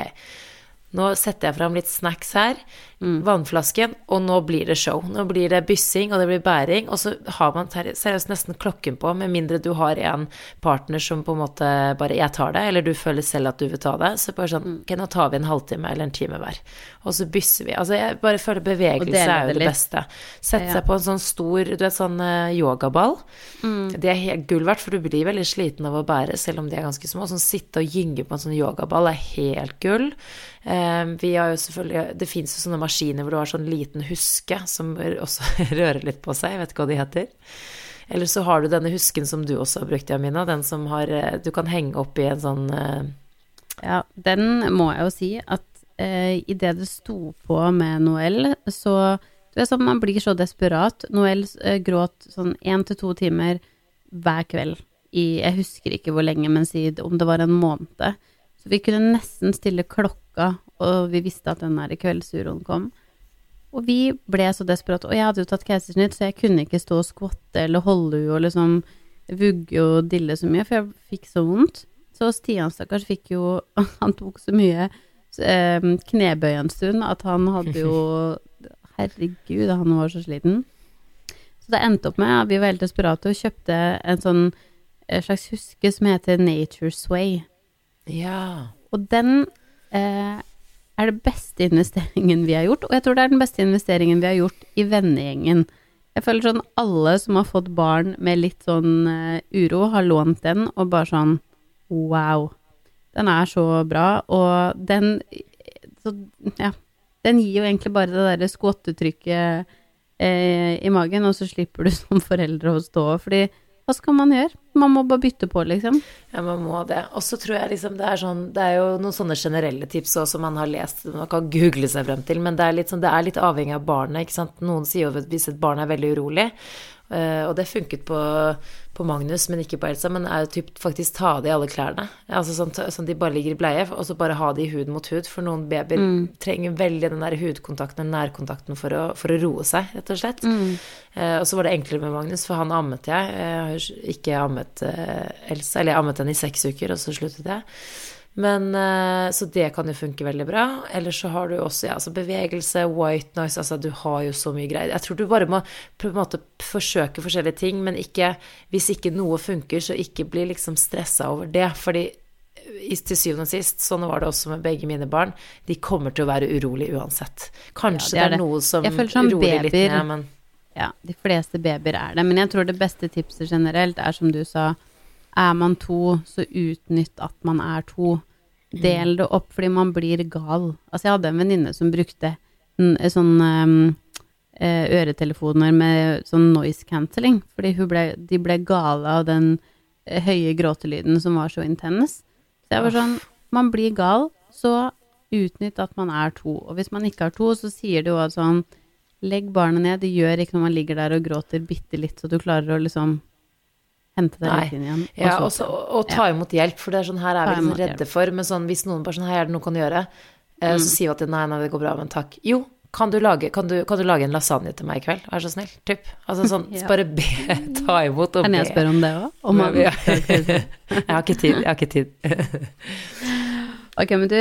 nå setter jeg fram litt snacks her, vannflasken, og nå blir det show. Nå blir det byssing, og det blir bæring, og så har man seriøst nesten klokken på, med mindre du har en partner som på en måte bare 'jeg tar det', eller du føler selv at du vil ta det, så bare sånn Ok, nå tar vi en halvtime eller en time hver, og så bysser vi. Altså, jeg bare føler bevegelse er jo det det beste. Sette Ja. seg på en sånn stor, du vet, sånn eh, yogaball. Mm. Det er helt gull verdt, for du blir veldig sliten av å bære, selv om de er ganske små. Sånn sitte og gynge på en sånn yogaball er helt gull. Um, vi har jo selvfølgelig Det fins jo sånne maskiner hvor du har sånn liten huske som også rører litt på seg, jeg vet ikke hva de heter. Eller så har du denne husken som du også har brukt, Jamina, den som har eh, Du kan henge opp i en sånn eh, Ja, den må jeg jo si at eh, idet det sto på med Noel, så du vet sånn, Man blir så desperat. Noel eh, gråt sånn én til to timer hver kveld i Jeg husker ikke hvor lenge, men si om det var en måned. Så vi kunne nesten stille klokka, og vi visste at den der kveldsuroen kom. Og vi ble så desperate. Og jeg hadde jo tatt keisersnitt, så jeg kunne ikke stå og skvatte eller holde henne og liksom vugge og dille så mye, for jeg fikk så vondt. Så Stian stakkars fikk jo Han tok så mye eh, knebøy en stund at han hadde jo Herregud, han var så sliten. Så det endte opp med at vi var helt desperate og kjøpte en sånn en slags huske som heter Nature Sway. Ja. Og den eh, er det beste investeringen vi har gjort, og jeg tror det er den beste investeringen vi har gjort i vennegjengen. Jeg føler sånn alle som har fått barn med litt sånn eh, uro, har lånt den, og bare sånn wow. Den er så bra, og den så, ja. Den gir jo egentlig bare det derre skvottetrykket eh, i magen, og så slipper du som foreldre å stå. Fordi hva skal man gjøre? Man må bare bytte på, liksom. Ja, man må det. Og så tror jeg liksom det er sånn Det er jo noen sånne generelle tips også som man har lest, man kan google seg frem til, men det er litt sånn Det er litt avhengig av barnet, ikke sant. Noen sier jo at hvis et barn er veldig urolig, og det funket på, på Magnus, men ikke på Elsa, men er jo typ faktisk ta av de alle klærne. Altså sånn, sånn de bare ligger i bleie, og så bare ha de hud mot hud. For noen babyer trenger veldig den der hudkontakten, den nærkontakten, for å, for å roe seg, rett og slett. Eh, og så var det enklere med Magnus, for han ammet jeg. Jeg har ikke ammet eh, Elsa, eller jeg ammet henne i seks uker, og så sluttet jeg. Men eh, Så det kan jo funke veldig bra. Eller så har du også ja, altså bevegelse, white noise Altså, du har jo så mye greier. Jeg tror du bare må på en måte forsøke forskjellige ting, men ikke Hvis ikke noe funker, så ikke bli liksom stressa over det. Fordi til syvende og sist, sånn var det også med begge mine barn, de kommer til å være urolig uansett. Kanskje Ja, det er det, er noe som Jeg føler som roer litt ned, men Ja, de fleste babyer er det. Men jeg tror det beste tipset generelt er som du sa, er man to, så utnytt at man er to. Del det opp fordi man blir gal. Altså, jeg hadde en venninne som brukte en, sånn ehm, eh, øretelefoner med sånn noise cancelling, fordi ble, de ble gale av den eh, høye gråtelyden som var så intens. Så jeg var sånn, man blir gal, så utnytt at man er to. Og hvis man ikke har to, så sier det jo at sånn, legg barnet ned, det gjør ikke når man ligger der og gråter bitte litt, så du klarer å liksom hente deg litt inn igjen. og Ja, også, og, og ta imot hjelp, for det er sånn her er vi liksom redde redde for. Men sånn, hvis noen bare sånn Hei, er det noe kan gjøre? Eh, Mm. Så sier vi at nei, nei, det går bra, men takk. Jo, kan du lage, kan du, kan du lage en lasagne til meg i kveld? Vær så snill. Typ. Altså sånn, Ja. bare be, ta imot og Kan jeg be. spørre om det òg? Om man Ja. Jeg har ikke tid. Jeg har ikke tid. Ok, men du,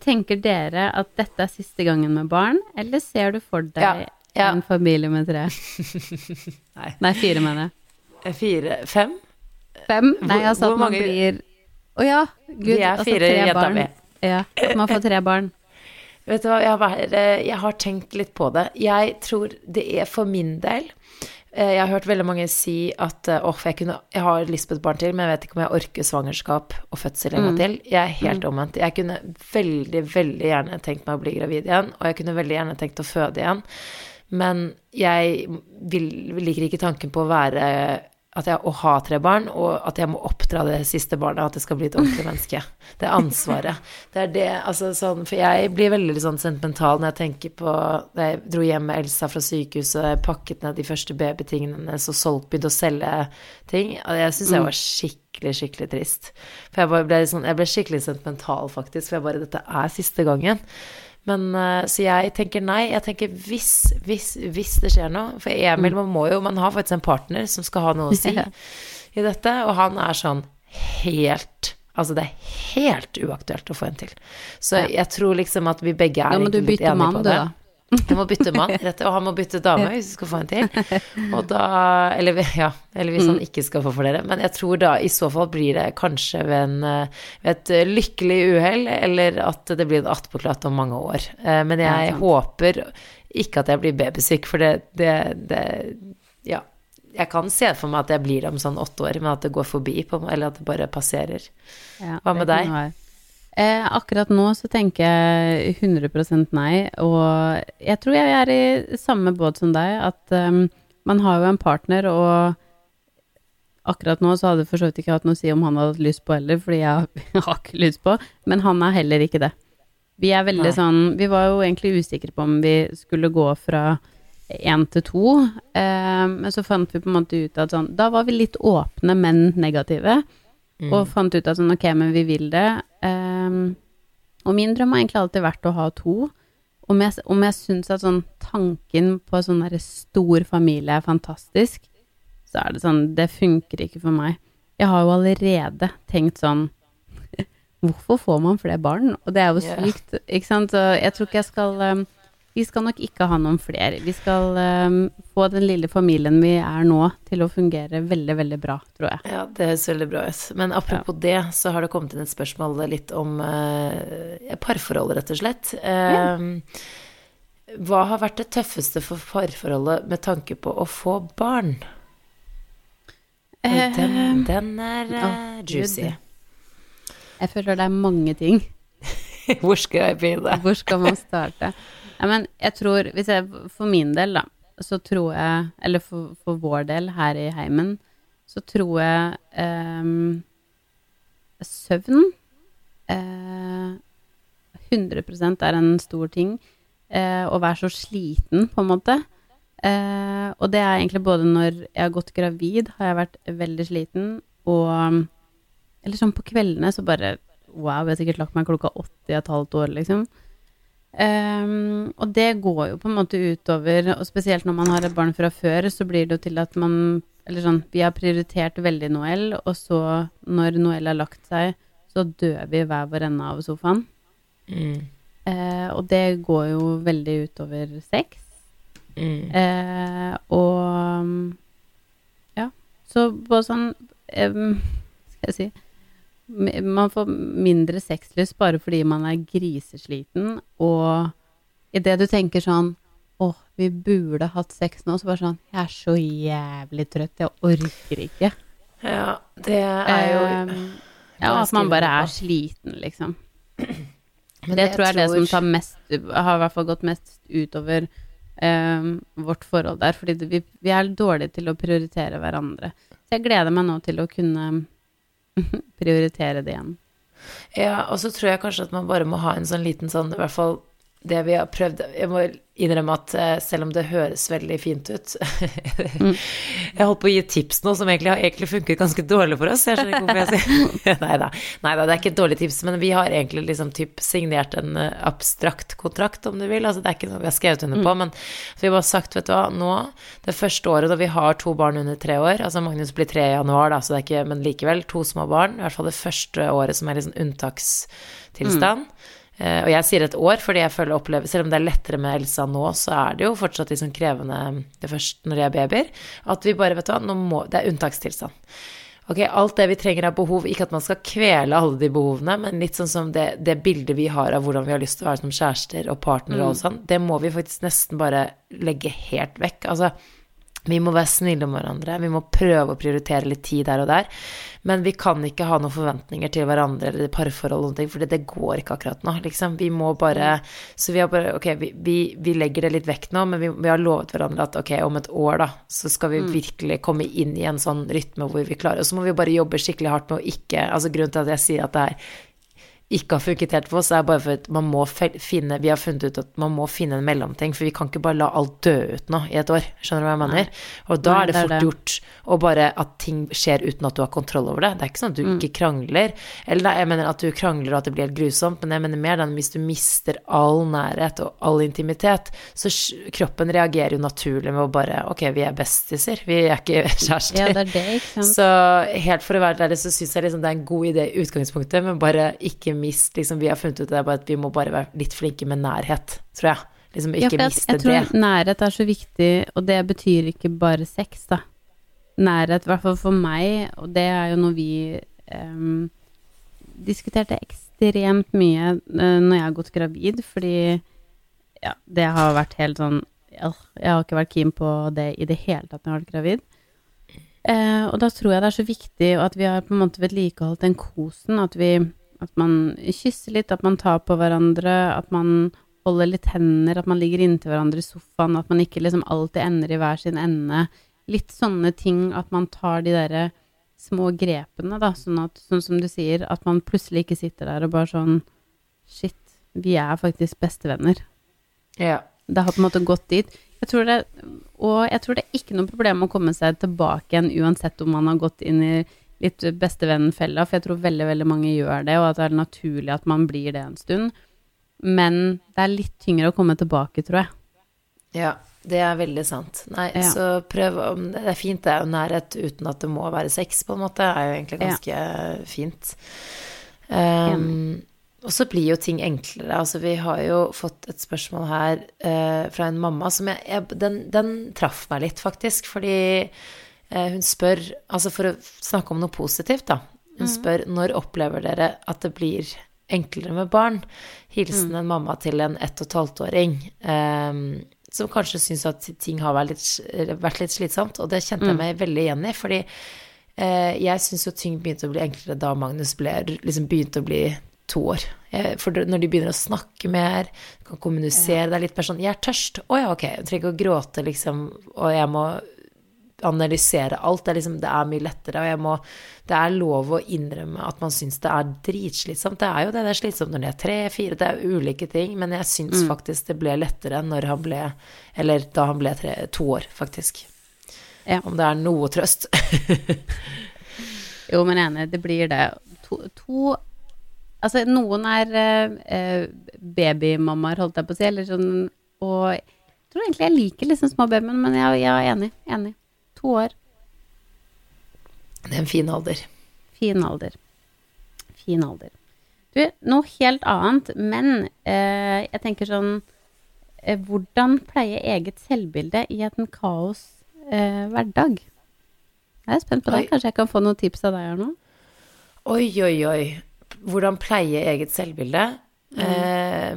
tenker dere at dette er siste gangen med barn, eller ser du for deg ja. en familie med tre? Nei. Nei, fire, mener jeg. Fire Fem? Fem? Nei, altså hvor at man mange- blir Å ja, gud. Vi er altså fire, tre jenta barn. mi. Ja, at man får tre barn. Vet du hva, jeg har, eh, jeg har tenkt litt på det. Jeg tror det er for min del eh, Jeg har hørt veldig mange si at eh, åh, jeg, kunne, jeg har lyst på et barn til, men jeg vet ikke om jeg orker svangerskap og fødsel en gang til. Jeg er helt omvendt. Jeg kunne veldig, veldig gjerne tenkt meg å bli gravid igjen, og jeg kunne veldig gjerne tenkt å føde igjen. Men jeg vil, liker ikke tanken på å være at jeg, å ha tre barn, og at jeg må oppdra det siste barnet, at det skal bli et ordentlig menneske. Det er ansvaret. Det er det, altså sånn, For jeg blir veldig sånn sentimental når jeg tenker på Da jeg dro hjem med Elsa fra sykehuset, pakket ned de første babytingene hennes og solgt, begynte å selge ting. Og jeg syns jeg var skikkelig, skikkelig trist. For jeg, ble, sånn, jeg ble skikkelig sentimental, faktisk, for jeg bare Dette er siste gangen. Men eh, Så jeg tenker nei. Jeg tenker hvis, hvis, hvis det skjer noe For Emil, man må jo Man har faktisk en partner som skal ha noe å si i dette, og han er sånn helt Altså, det er helt uaktuelt å få en til. Så jeg tror liksom at vi begge er ja, må du egentlig litt bytte enige mann, du, da. Jeg må bytte mann, rett, og han må bytte dame hvis vi skal få en til. Og da Eller, ja, eller hvis Mm. han ikke skal få flere. Men jeg tror da i så fall blir det kanskje ved, en, ved et eh, lykkelig uhell, eller at det blir en attpåklatt om mange år. Eh, Men jeg ja, håper ikke at jeg blir babysyk, for det, det, det Ja. Jeg kan se for meg at jeg blir det om sånn åtte år, men at det går forbi, på, eller at det bare passerer. Ja, Hva med deg? Eh, akkurat nå så tenker jeg 100% nei, og jeg tror jeg er i samme båt som deg, at um, man har jo en partner, og akkurat nå så hadde det for så vidt ikke hatt noe å si om han hadde hatt lyst på heller, fordi jeg, jeg har ikke lyst på, men han er heller ikke det. Vi er veldig Nei. sånn Vi var jo egentlig usikre på om vi skulle gå fra én til to, eh, men så fant vi på en måte ut at sånn Da var vi litt åpne, men negative. Mm. Og fant ut at sånn, ok, men vi vil det. Um, og min drøm har egentlig alltid vært å ha to. Om jeg, om jeg syns at sånn tanken på sånn derre stor familie er fantastisk, så er det sånn Det funker ikke for meg. Jeg har jo allerede tenkt sånn Hvorfor får man flere barn? Og det er jo sykt, yeah. ikke sant? Så jeg tror ikke jeg skal ehm, Vi skal nok ikke ha noen flere. Vi skal um, få den lille familien vi er nå, til å fungere veldig, veldig bra, tror jeg. Ja, det høres veldig bra ut. Men apropos det, så har det kommet inn et spørsmål litt om uh, parforhold, rett og slett. Eh, Hva har vært det tøffeste for parforholdet med tanke på å få barn? Uh, Den, den er eh, juicy. Jeg føler det er mange ting. Hvor skal jeg begynne? Hvor skal man starte? Ja, men jeg tror, hvis jeg, for min del, da, så tror jeg, eller for, for vår del her i heimen, så tror jeg eh, søvn eh, 100% er en stor ting. Eh, å være så sliten, på en måte. Eh, og det er egentlig både når jeg har gått gravid, har jeg vært veldig sliten, og Eller sånn på kveldene, så bare Wow, jeg har sikkert lagt meg klokka åtte i et halvt år, liksom. Ehm, og det går jo på en måte utover, og spesielt når man har et barn fra før, så blir det jo til at man Eller sånn, vi har prioritert veldig Noel, og så, når Noel har lagt seg, så dør vi hver vår ende av sofaen. Mm. Uh, og det går jo veldig utover sex. Mm. Uh, og ja, så på sånn um, Skal jeg si Man får mindre sexlyst bare fordi man er grisesliten, og idet du tenker sånn Åh, vi burde hatt sex nå, så bare sånn Jeg er så jævlig trøtt, jeg orker ikke. Ja, det er jo eh, ja, at man bare er sliten, liksom. Men det det tror jeg er det som tar mest Har i hvert fall gått mest utover em, vårt forhold der. Fordi det, vi, vi er dårlige til å prioritere hverandre. Så jeg gleder meg nå til å kunne prioritere det igjen. Ja, og så tror jeg kanskje at man bare må ha en sånn liten sånn, i hvert fall det vi har prøvd Jeg må innrømme at eh, selv om det høres veldig fint ut Jeg holdt på å gi tips nå som egentlig har egentlig funket ganske dårlig for oss. Jeg skjønner ikke hvorfor jeg sier Nei da, det er ikke et dårlig tips, men vi har egentlig liksom typ signert en eh, abstrakt kontrakt, om du vil. Altså det er ikke noe vi har skrevet under på, men vi har bare sagt, vet du hva, nå, det første året da vi har to barn under tre år, altså Magnus blir tre i januar, da, så det er ikke Men likevel, to små barn. I hvert fall det første året som er liksom unntakstilstand. Eh, og jeg sier et år fordi jeg føler opplever Selv om det er lettere med Elsa nå, så er det jo fortsatt liksom krevende det første når de er babyer. At vi bare, vet du hva, må Det er unntakstilstand. Ok, alt det vi trenger av behov, ikke at man skal kvele alle de behovene, men litt sånn som det, det bildet vi har av hvordan vi har lyst til å være som kjærester og partnere og sånn, det må vi faktisk nesten bare legge helt vekk. Altså, vi må være snille om hverandre, vi må prøve å prioritere litt tid der og der. Men vi kan ikke ha noen forventninger til hverandre eller parforhold for det går ikke akkurat nå, liksom. Vi må bare Så vi har bare Ok, vi, vi, vi legger det litt vekk nå, men vi, vi, har lovet hverandre at ok, om et år, da, så skal vi virkelig komme inn i en sånn rytme hvor vi klarer Og så må vi bare jobbe skikkelig hardt med å ikke Altså grunnen til at jeg sier at det er ikke har funket helt for oss, er bare for at man må finne Vi har funnet ut at man må finne en mellomting, for vi kan ikke bare la alt dø ut nå i et år. Skjønner du hva jeg mener? Og da Nei, er det det er fort det. gjort å bare at ting skjer uten at du har kontroll over det. Det er ikke sånn at du Mm. ikke krangler. Eller nei, jeg mener at du krangler og at det blir helt grusomt, men jeg mener mer den hvis du mister all nærhet og all intimitet, så kroppen reagerer jo naturlig med å bare Ok, vi er bestiser, vi er ikke kjærester. Ja, det er det, ikke sant. Så helt for å være ærlig, så syns jeg liksom det er en god idé i utgangspunktet, men bare ikke mist liksom, Vi har funnet ut det at vi må bare være litt flinke med nærhet, tror jeg. Liksom ikke ja, miste jeg tror det. nærhet er så viktig, og det betyr ikke bare sex, da. Nærhet, i hvert fall for meg, og det er jo noe vi um, diskuterte ekstremt mye uh, når jeg har gått gravid, fordi ja, det har vært helt sånn Jeg har ikke vært keen på det i det hele tatt når jeg har vært gravid. Eh, og da tror jeg det er så viktig at vi har på en måte vedlikeholdt den kosen, at vi at man kysser litt, at man tar på hverandre, at man holder litt hender, at man ligger inntil hverandre i sofaen, at man ikke liksom alltid ender i hver sin ende. Litt sånne ting, at man tar de derre små grepene, da, sånn at, sånn som du sier, at man plutselig ikke sitter der og bare sånn Shit, vi er faktisk bestevenner. Ja. Det har på en måte gått dit. Jeg tror det, og jeg tror det er ikke noe problem å komme seg tilbake igjen, uansett om man har gått inn i litt bestevenn-fella, for jeg tror veldig, veldig mange gjør det, og at det er naturlig at man blir det en stund. Men det er litt tyngre å komme tilbake, tror jeg. ja, det er veldig sant. Nei, Ja. så prøv om Det er fint, det er jo nærhet uten at det må være sex, på en måte, er jo egentlig Ja. ganske fint. Um, og så blir jo ting enklere. Altså, vi har jo fått et spørsmål her uh, fra en mamma som jeg, jeg den, den traff meg litt, faktisk, fordi hun spør Altså for å snakke om noe positivt, da. Hun spør når opplever dere at det blir enklere med barn? Hilsen en mamma til en ett og et halvt åring. Eh, som kanskje syns at ting har vært litt, vært litt slitsomt, og det kjente jeg meg veldig igjen i, fordi uh, jeg syns jo ting begynte å bli enklere da Magnus ble, liksom begynte å bli to år. Eh, For når de begynner å snakke mer, kan kommunisere, det er litt mer sånn 'Jeg er tørst.' 'Å ja, ok.' Jeg trenger ikke å gråte, liksom, og jeg må analysere alt. Det er liksom Det er mye lettere, og jeg må Det er lov å innrømme at man syns det er dritslitsomt. Det er jo det, det er slitsomt når de er tre, fire, det er ulike ting, men jeg syns faktisk det ble lettere når han ble Eller da han ble tre, to år, faktisk. Ja. Om det er noe trøst. Jo, men enig, det blir det. To, to Altså, noen er eh, eh, babymammaer, holdt jeg på å si, eller sånn Og jeg tror egentlig jeg liker liksom små babyer, men jeg, jeg er enig. Enig. To år. Det er en fin alder. Fin alder. Fin alder. Du, noe helt annet, men eh, jeg tenker sånn eh, Hvordan pleie eget selvbilde i en kaos eh, hverdag? Jeg er spent på det. Kanskje jeg kan få noen tips av deg her nå? Oi, oi, oi. Hvordan pleie eget selvbilde? Eh,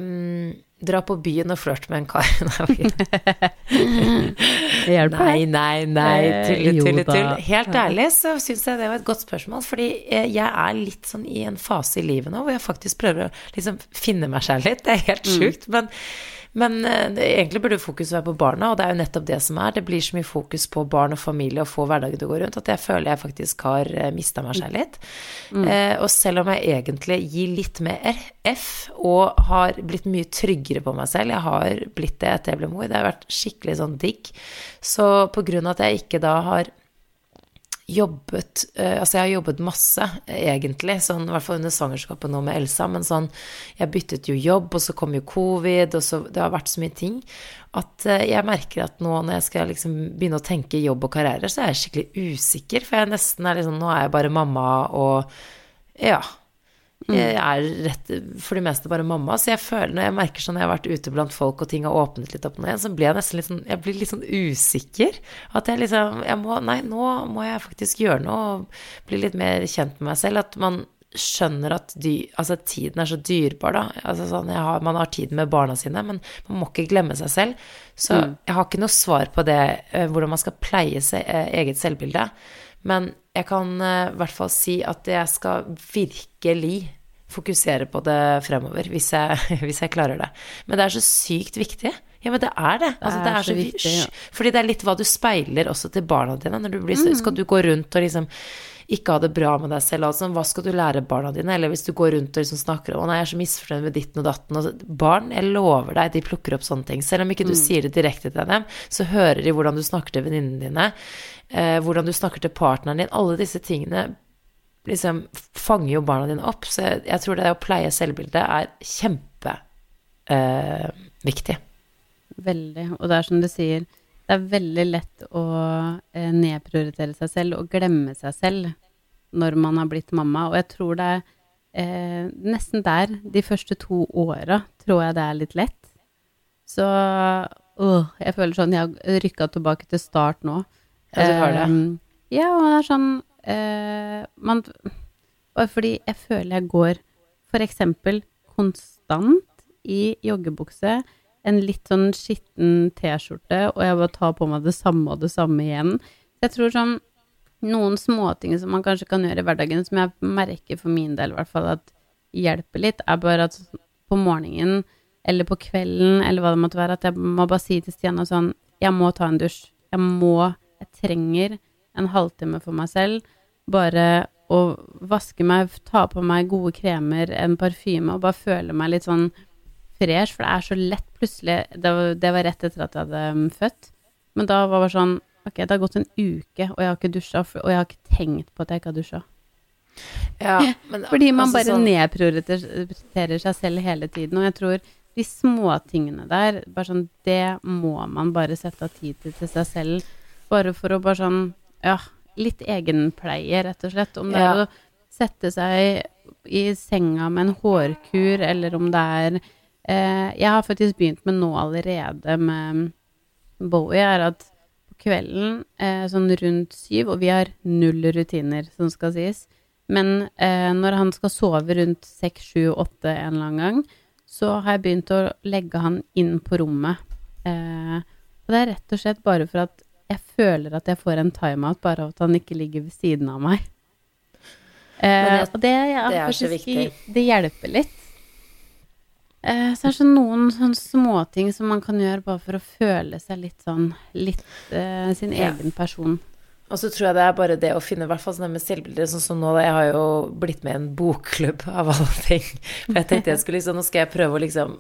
dra på byen og flørte med en kar. Det hjelper, Nei, nei, nei, Eh, tulle, tulle, tull. Helt ærlig så syns jeg det var et godt spørsmål, fordi eh, jeg er litt sånn i en fase i livet nå hvor jeg faktisk prøver å liksom finne meg selv litt. Det er helt Mm. sjukt, men, Men eh, det, egentlig burde fokus være på barna, og det er jo nettopp det som er. Det blir så mye fokus på barn og familie og få hverdagen til å gå rundt at jeg føler jeg faktisk har uh, mista meg selv litt. Mm. Eh, og selv om jeg egentlig gir litt mer F og har blitt mye tryggere på meg selv, jeg har blitt det etter jeg ble mor, det har vært skikkelig sånn digg, så på grunn av at jeg ikke da har jobbet uh, Altså, jeg har jobbet masse, egentlig, sånn i hvert fall under svangerskapet nå med Elsa, men sånn Jeg byttet jo jobb, og så kom jo covid, og så Det har vært så mye ting at uh, jeg merker at nå når jeg skal liksom begynne å tenke jobb og karriere, så er jeg skikkelig usikker, for jeg nesten er liksom Nå er jeg bare mamma og Ja. Mm. Jeg er rett, for det meste bare mamma, så jeg føler når jeg merker sånn jeg har vært ute blant folk og ting har åpnet litt opp nå igjen, så blir jeg nesten litt sånn Jeg blir litt sånn usikker. At jeg liksom jeg må, Nei, nå må jeg faktisk gjøre noe og bli litt mer kjent med meg selv. At man skjønner at dy, altså, tiden er så dyrbar, da. Altså, sånn, har, man har tiden med barna sine, men man må ikke glemme seg selv. Så mm. jeg har ikke noe svar på det, eh, hvordan man skal pleie seg, eh, eget selvbilde. Men jeg kan uh, i hvert fall si at jeg skal virkelig fokusere på det fremover, hvis jeg, hvis jeg, klarer det. Men det er så sykt viktig. Ja, men det er det. Altså, det, er det er så, så viktig, ja. Fordi det er litt hva du speiler også til barna dine. Når du blir, mm. Skal du gå rundt og liksom ikke ha det bra med deg selv, altså, hva skal du lære barna dine? Eller hvis du går rundt og liksom snakker om 'Å nei, jeg er så misfornøyd med ditten og datten' altså, Barn, jeg lover deg, de plukker opp sånne ting. Selv om ikke du mm. sier det direkte til dem, så hører de hvordan du snakker til venninnene dine eh, hvordan du snakker til partneren din, alle disse tingene liksom fanger jo barna dine opp. Så jeg, jeg tror det å pleie selvbildet er kjempeviktig. Eh, veldig. Og det er som du sier, det er veldig lett å eh, nedprioritere seg selv og glemme seg selv når man har blitt mamma. Og jeg tror det er eh, nesten der, de første to åra, tror jeg det er litt lett. Så øh, jeg føler sånn Jeg har rykka tilbake til start nå. Ja, du har det. Eh, ja, og det er sånn eh, man, fordi jeg føler jeg går for eksempel konstant i joggebukse, en litt sånn skitten T-skjorte, og jeg bare tar på meg det samme og det samme igjen. Jeg tror sånn noen småting som man kanskje kan gjøre i hverdagen, som jeg merker for min del i hvert fall at hjelper litt, er bare at på morgenen eller på kvelden eller hva det måtte være, at jeg må bare si til Stian sånn Jeg må ta en dusj. Jeg må jeg trenger en halvtime for meg selv. Bare å vaske meg, ta på meg gode kremer, en parfyme, og bare føle meg litt sånn fresh, for det er så lett plutselig Det var, det var rett etter at jeg hadde um, født. Men da var det sånn Ok, det har gått en uke, og jeg har ikke dusja, og jeg har ikke tenkt på at jeg ikke har dusja. Ja, Fordi man altså, bare sånn... nedprioriterer seg selv hele tiden. Og jeg tror de småtingene der, bare sånn, det må man bare sette av tid til til seg selv bare for å bare sånn Ja, litt egenpleie, rett og slett. Om det er å sette seg i senga med en hårkur, eller om det er Jeg har faktisk begynt med nå allerede med Bowie, er at på kvelden eh, sånn rundt syv, og vi har null rutiner, som skal sies, men eh, når han skal sove rundt seks, sju, åtte en eller annen gang, så har jeg begynt å legge han inn på rommet. Eh, og det er rett og slett bare for at jeg føler at jeg får en timeout bare av at han ikke ligger ved siden av meg. Eh, og det, ja, det er så viktig. Det hjelper litt. Eh, så er det sånn noen sånne småting som man kan gjøre bare for å føle seg litt sånn Litt eh, sin ja. egen person. Og så tror jeg det er bare det å finne i hvert fall sånn med selvbilder, sånn som nå, jeg har jo blitt med i en bokklubb av alle ting. For jeg tenkte jeg skulle liksom, nå skal jeg prøve å liksom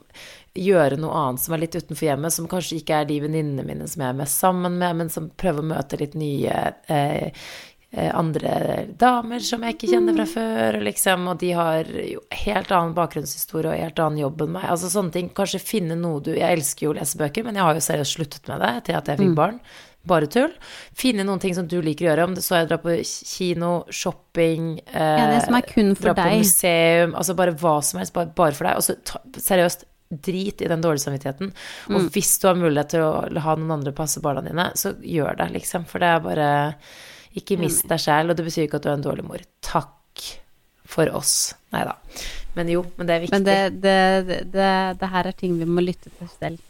gjøre noe annet som er litt utenfor hjemmet, som kanskje ikke er de venninnene mine som jeg er mest sammen med, men som prøver å møte litt nye eh andre damer som jeg ikke kjenner fra før, liksom, og de har jo helt annen bakgrunnshistorie og helt annen jobb enn meg. Altså sånne ting. Kanskje finne noe du Jeg elsker jo å lese bøker, men jeg har jo seriøst sluttet med det til at jeg fikk mm. barn bare tull. Finne noen ting som du liker å gjøre, om det så er å dra på kino, shopping eh, Ja, det som er kun for deg. Dra på museum, altså bare hva som helst, bare, bare for deg. Og så ta, seriøst, drit i den dårlige samvittigheten. Og mm. hvis du har mulighet til å ha noen andre passe barna dine, så gjør det, liksom. For det er bare Ikke mist deg sjæl, og det betyr ikke at du er en dårlig mor. Takk for oss. Nei da. Men jo, men det er viktig. Men det, det, det, det her er ting vi må lytte til selv.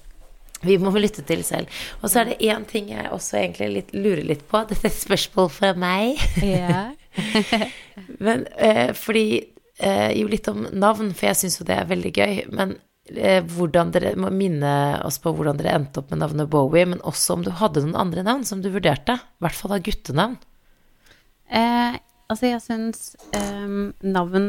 Vi må lytte til selv. Og så er det én ting jeg også egentlig litt, lurer litt på. Dette er et spørsmål fra meg. Ja. men eh, fordi eh, Jo, litt om navn, for jeg syns jo det er veldig gøy. Men eh, hvordan dere må minne oss på hvordan dere endte opp med navnet Bowie, men også om du hadde noen andre navn som du vurderte. I hvert fall av guttenavn. Eh, altså, jeg syns eh, navn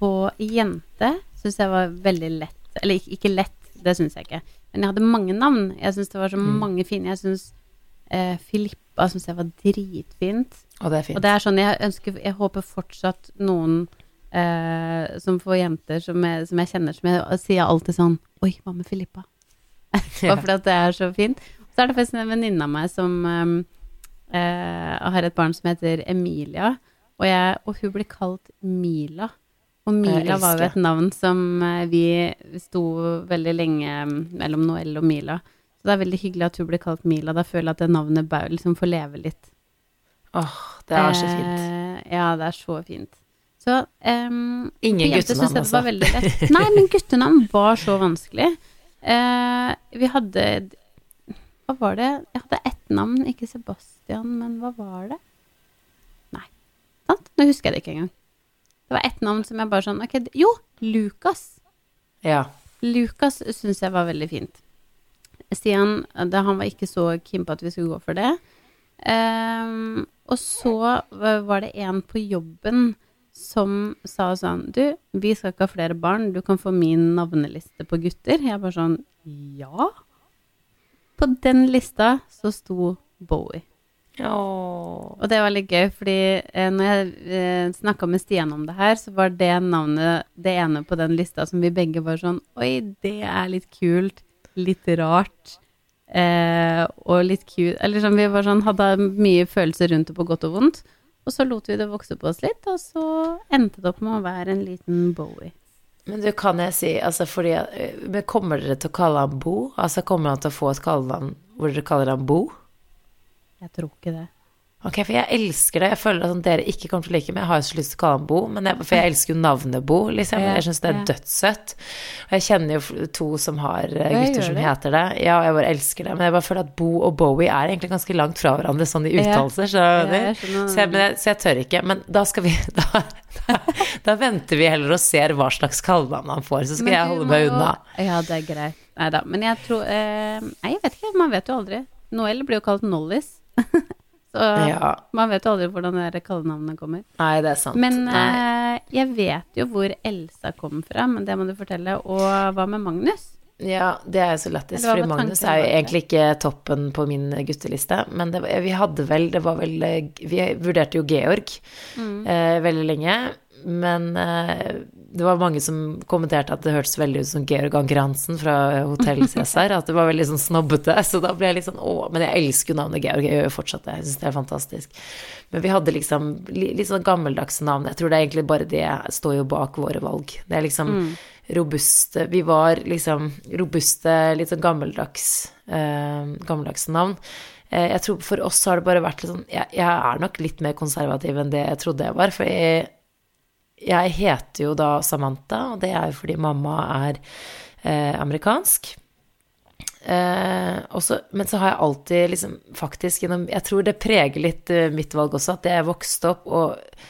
på jente syns jeg var veldig lett. Eller ikke, ikke lett, det syns jeg ikke. Men jeg hadde mange navn. Jeg syns det var så Mm. mange fine. Jeg syns eh, Filippa syns jeg var dritfint. Og det er fint. Og det er sånn, jeg ønsker Jeg håper fortsatt noen eh, som får jenter som jeg, som jeg kjenner, som jeg sier alltid sånn Oi, hva med Filippa? Bare fordi at det er så fint. Så er det faktisk en venninne av meg som eh, eh, har et barn som heter Emilia, og, jeg, og hun blir kalt Mila. Og Mila var jo et navn som eh, vi sto veldig lenge mm, mellom Noel og Mila. Så det er veldig hyggelig at hun blir kalt Mila. Da føler jeg at det navnet bør liksom få leve litt. Åh, det er så fint. Eh, ja, det er så fint. Så um, Ingen guttenavn, altså. Nei, men guttenavn var så vanskelig. Eh, vi hadde Hva var det? Jeg hadde ett navn, ikke Sebastian, men hva var det? Nei. Sant? Nå husker jeg det ikke engang. Det var ett navn som jeg bare sånn Ok, jo! Lukas. Ja. Lukas syns jeg var veldig fint. Stian det, han var ikke så keen på at vi skulle gå for det. Um, og så var var det en på jobben som sa sånn Du, vi skal ikke ha flere barn, du kan få min navneliste på gutter. Jeg bare sånn Ja? På den lista så sto Bowie. Oh. Og det var litt gøy, fordi eh, når jeg eh, snakka med Stian om det her, så var det navnet det ene på den lista som vi begge var sånn Oi, det er litt kult. Litt rart. Eh, og litt cute Eller sånn, vi var sånn, hadde mye følelser rundt det på godt og vondt. Og så lot vi det vokse på oss litt, og så endte det opp med å være en liten Bowie. Men du, kan jeg si, altså fordi eh, Men kommer dere til å kalle han Bo? Altså kommer han til å få et kallenavn hvor dere kaller han Bo? Jeg tror ikke det. Ok, for jeg elsker det. Jeg føler at dere ikke kommer til å like meg. Jeg har jo så lyst til å kalle han Bo, men jeg, for jeg elsker jo navnet Bo, liksom. Jeg syns det er dødssøtt. Og jeg kjenner jo to som har eh, gutter som heter det. Ja, og jeg bare elsker det. Men jeg bare føler at Bo og Bowie er egentlig ganske langt fra hverandre sånn i uttalelser. Så, så, så jeg tør ikke. Men da skal vi Da, da, da venter vi heller og ser hva slags kallenavn han får, så skal Men jeg holde meg unna. Ja, det er greit. Nei da. Men jeg tror eh, Nei, jeg vet ikke. Man vet jo aldri. Noel blir jo kalt Nollis. Så Ja. man vet jo aldri hvordan det der kallenavnet kommer. Nei, det er sant. Men eh, jeg vet jo hvor Elsa kom fra, men det må du fortelle. Og hva med Magnus? Ja, det er jo så lættis, fordi Magnus er jo egentlig ikke toppen på min gutteliste. Men det, vi hadde vel Det var vel Vi vurderte jo Georg Mm. eh, veldig lenge. Men eh, det var mange som kommenterte at det hørtes veldig ut som Georg Anker Hansen fra Hotell Cæsar. At det var veldig sånn snobbete. Så da ble jeg litt sånn å, Men jeg elsker jo navnet Georg. Jeg gjør jo fortsatt det. Jeg syns det er fantastisk. Men vi hadde liksom li- litt sånn gammeldagse navn. Jeg tror det er egentlig bare det står jo bak våre valg. Det er liksom Mm. Robuste Vi var liksom robuste, litt sånn gammeldags eh, gammeldagse navn. Eh, jeg tror for oss har det bare vært litt sånn jeg, jeg er nok litt mer konservativ enn det jeg trodde jeg var. For jeg, jeg heter jo da Samantha, og det er jo fordi mamma er eh, amerikansk. Eh, og men så har jeg alltid liksom faktisk gjennom Jeg tror det preger litt eh, mitt valg også, at jeg vokste opp og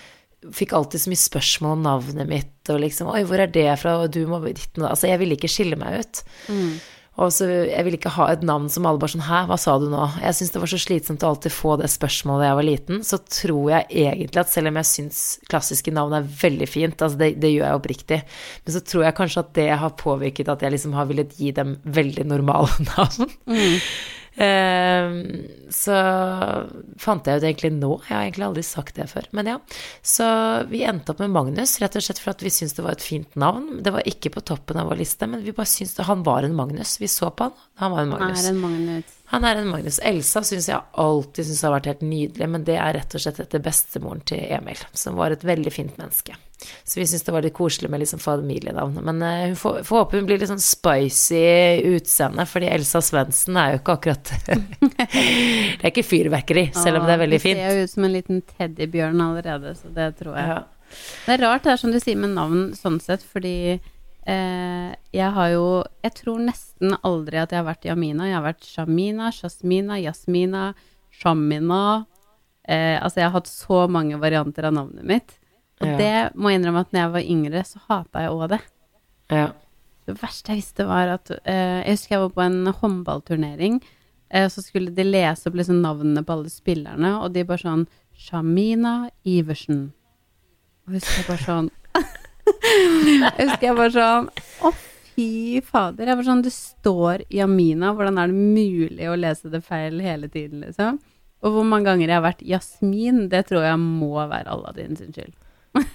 fikk alltid så mye spørsmål om navnet mitt, og liksom Oi, hvor er det fra? Og du må ditt og Altså, jeg ville ikke skille meg ut. Og så Jeg ville ikke ha et navn som alle bare sånn Hæ, hva sa du nå? Jeg syns det var så slitsomt å alltid få det spørsmålet da jeg var liten. Så tror jeg egentlig at selv om jeg syns klassiske navn er veldig fint, altså det, det gjør jeg oppriktig, men så tror jeg kanskje at det har påvirket at jeg liksom har villet gi dem veldig normale navn. Ehm, så fant jeg ut egentlig nå, jeg har egentlig aldri sagt det før, men ja. Så vi endte opp med Magnus, rett og slett for at vi syntes det var et fint navn. Det var ikke på toppen av vår liste, men vi bare syntes han var en Magnus. Vi så på han, han var en Magnus. er en Magnus. Han er en Magnus. Elsa syns jeg alltid synes har vært helt nydelig, men det er rett og slett etter bestemoren til Emil, som var et veldig fint menneske. Så vi syns det var litt koselig med liksom familienavn. Men eh, hun får, får håpe hun blir litt sånn spicy utseende, fordi Elsa Svendsen er jo ikke akkurat Det er ikke fyrverkeri, selv om det er veldig fint. Det ser jo ut som en liten teddybjørn allerede, så det tror jeg. Ja. Det er rart det er som du sier med navn sånn sett, fordi jeg har jo Jeg tror nesten aldri at jeg har vært Jamina. Jeg har vært Shamina, Shasmina, Yasmina, Shamina. Eh, altså, jeg har hatt så mange varianter av navnet mitt. Og Ja. det må jeg innrømme at når jeg var yngre, så hata jeg òg det. Ja. Det verste jeg visste, var at eh, Jeg husker jeg var på en håndballturnering. Eh, så skulle de lese opp liksom navnene på alle spillerne, og de bare sånn Shamina Iversen. Og husker jeg bare sånn Jeg husker jeg bare sånn Å, fy fader. Jeg var sånn Det står Jamina. Hvordan er det mulig å lese det feil hele tiden, liksom? Og hvor mange ganger jeg har vært Jasmin, det tror jeg må være Aladdin sin skyld.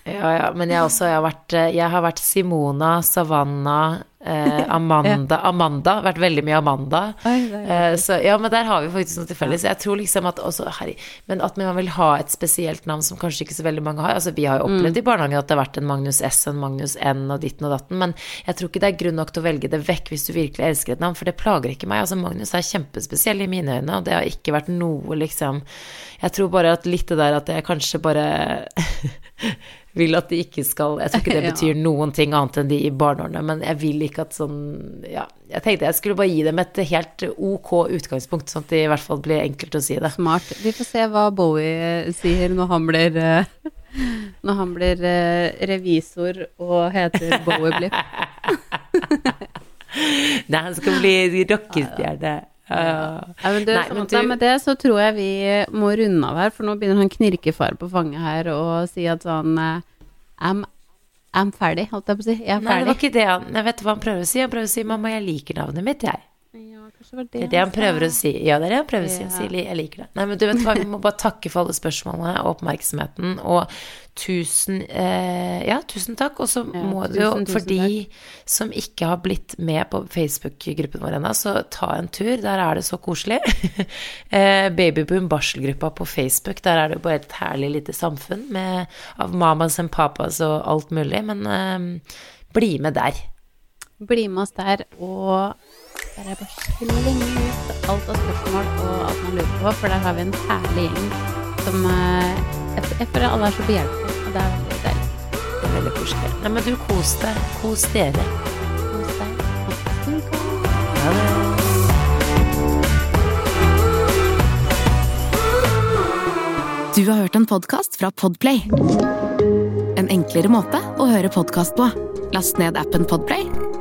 Ja, ja, men jeg, også, jeg, har vært, eh, jeg har vært Simona, Savanna, eh, Amanda Amanda. Vært veldig mye Amanda. Oi, Eh, så ja, men der har vi faktisk noe til felles. Jeg tror liksom at også, herri, Men at man vil ha et spesielt navn som kanskje ikke så veldig mange har. Altså Vi har jo opplevd i barnehagen at det har vært en Magnus S og en Magnus N og ditten og datten, men jeg tror ikke det er grunn nok til å velge det vekk hvis du virkelig elsker et navn, for det plager ikke meg. Altså Magnus er kjempespesiell i mine øyne, og det har ikke vært noe liksom Jeg tror bare at litt det der at jeg kanskje bare vil at de ikke skal Jeg tror ikke det Ja. betyr noen ting annet enn de i barneårene, men jeg vil ikke at sånn Ja, jeg tenkte jeg skulle bare gi dem et helt ok utgangspunkt, sånn at det i hvert fall blir enkelt å si det. Smart. Vi får se hva Bowie sier når han blir eh, Når han blir eh, revisor og heter Bowie Blipp. Nei, han skal bli rockestjerne. Ja, men det, Nei, men du- med det så tror jeg vi må runde av her, for nå begynner han knirkefar på fanget her og si at sånn I'm, I'm ferdig, holdt jeg på å si. Jeg er Nei, det var ikke det han Jeg vet hva han prøver å si. Han prøver å si 'mamma, jeg liker navnet mitt', jeg. Det Det er det han prøver å si. Ja, det er det han prøver å si. 'jeg liker det'. Nei, men du vet hva, vi må bare takke for alle spørsmålene og oppmerksomheten, og tusen eh, Ja, tusen takk. Og så Ja, må du jo, tusen, tusen for de som ikke har blitt med på Facebook-gruppen vår ennå, så ta en tur. Der er det så koselig. eh, Babyboom barselgruppa på Facebook, der er det bare et herlig lite samfunn med, av mamas and papas og alt mulig. Men eh, bli med der. Bli med oss der, og bare bare slenge ut alt av spørsmål og alt man lurer på, for der har vi en herlig gjeng som eh, jeg, jeg føler alle er så behjelpelige, og det er veldig deilig. Det er veldig koselig. Nei, men du, kos deg. Kos dere. Kos deg. Kos deg. Ha det. Du har hørt en podkast fra Podplay. En enklere måte å høre podkast på. Last ned appen Podplay,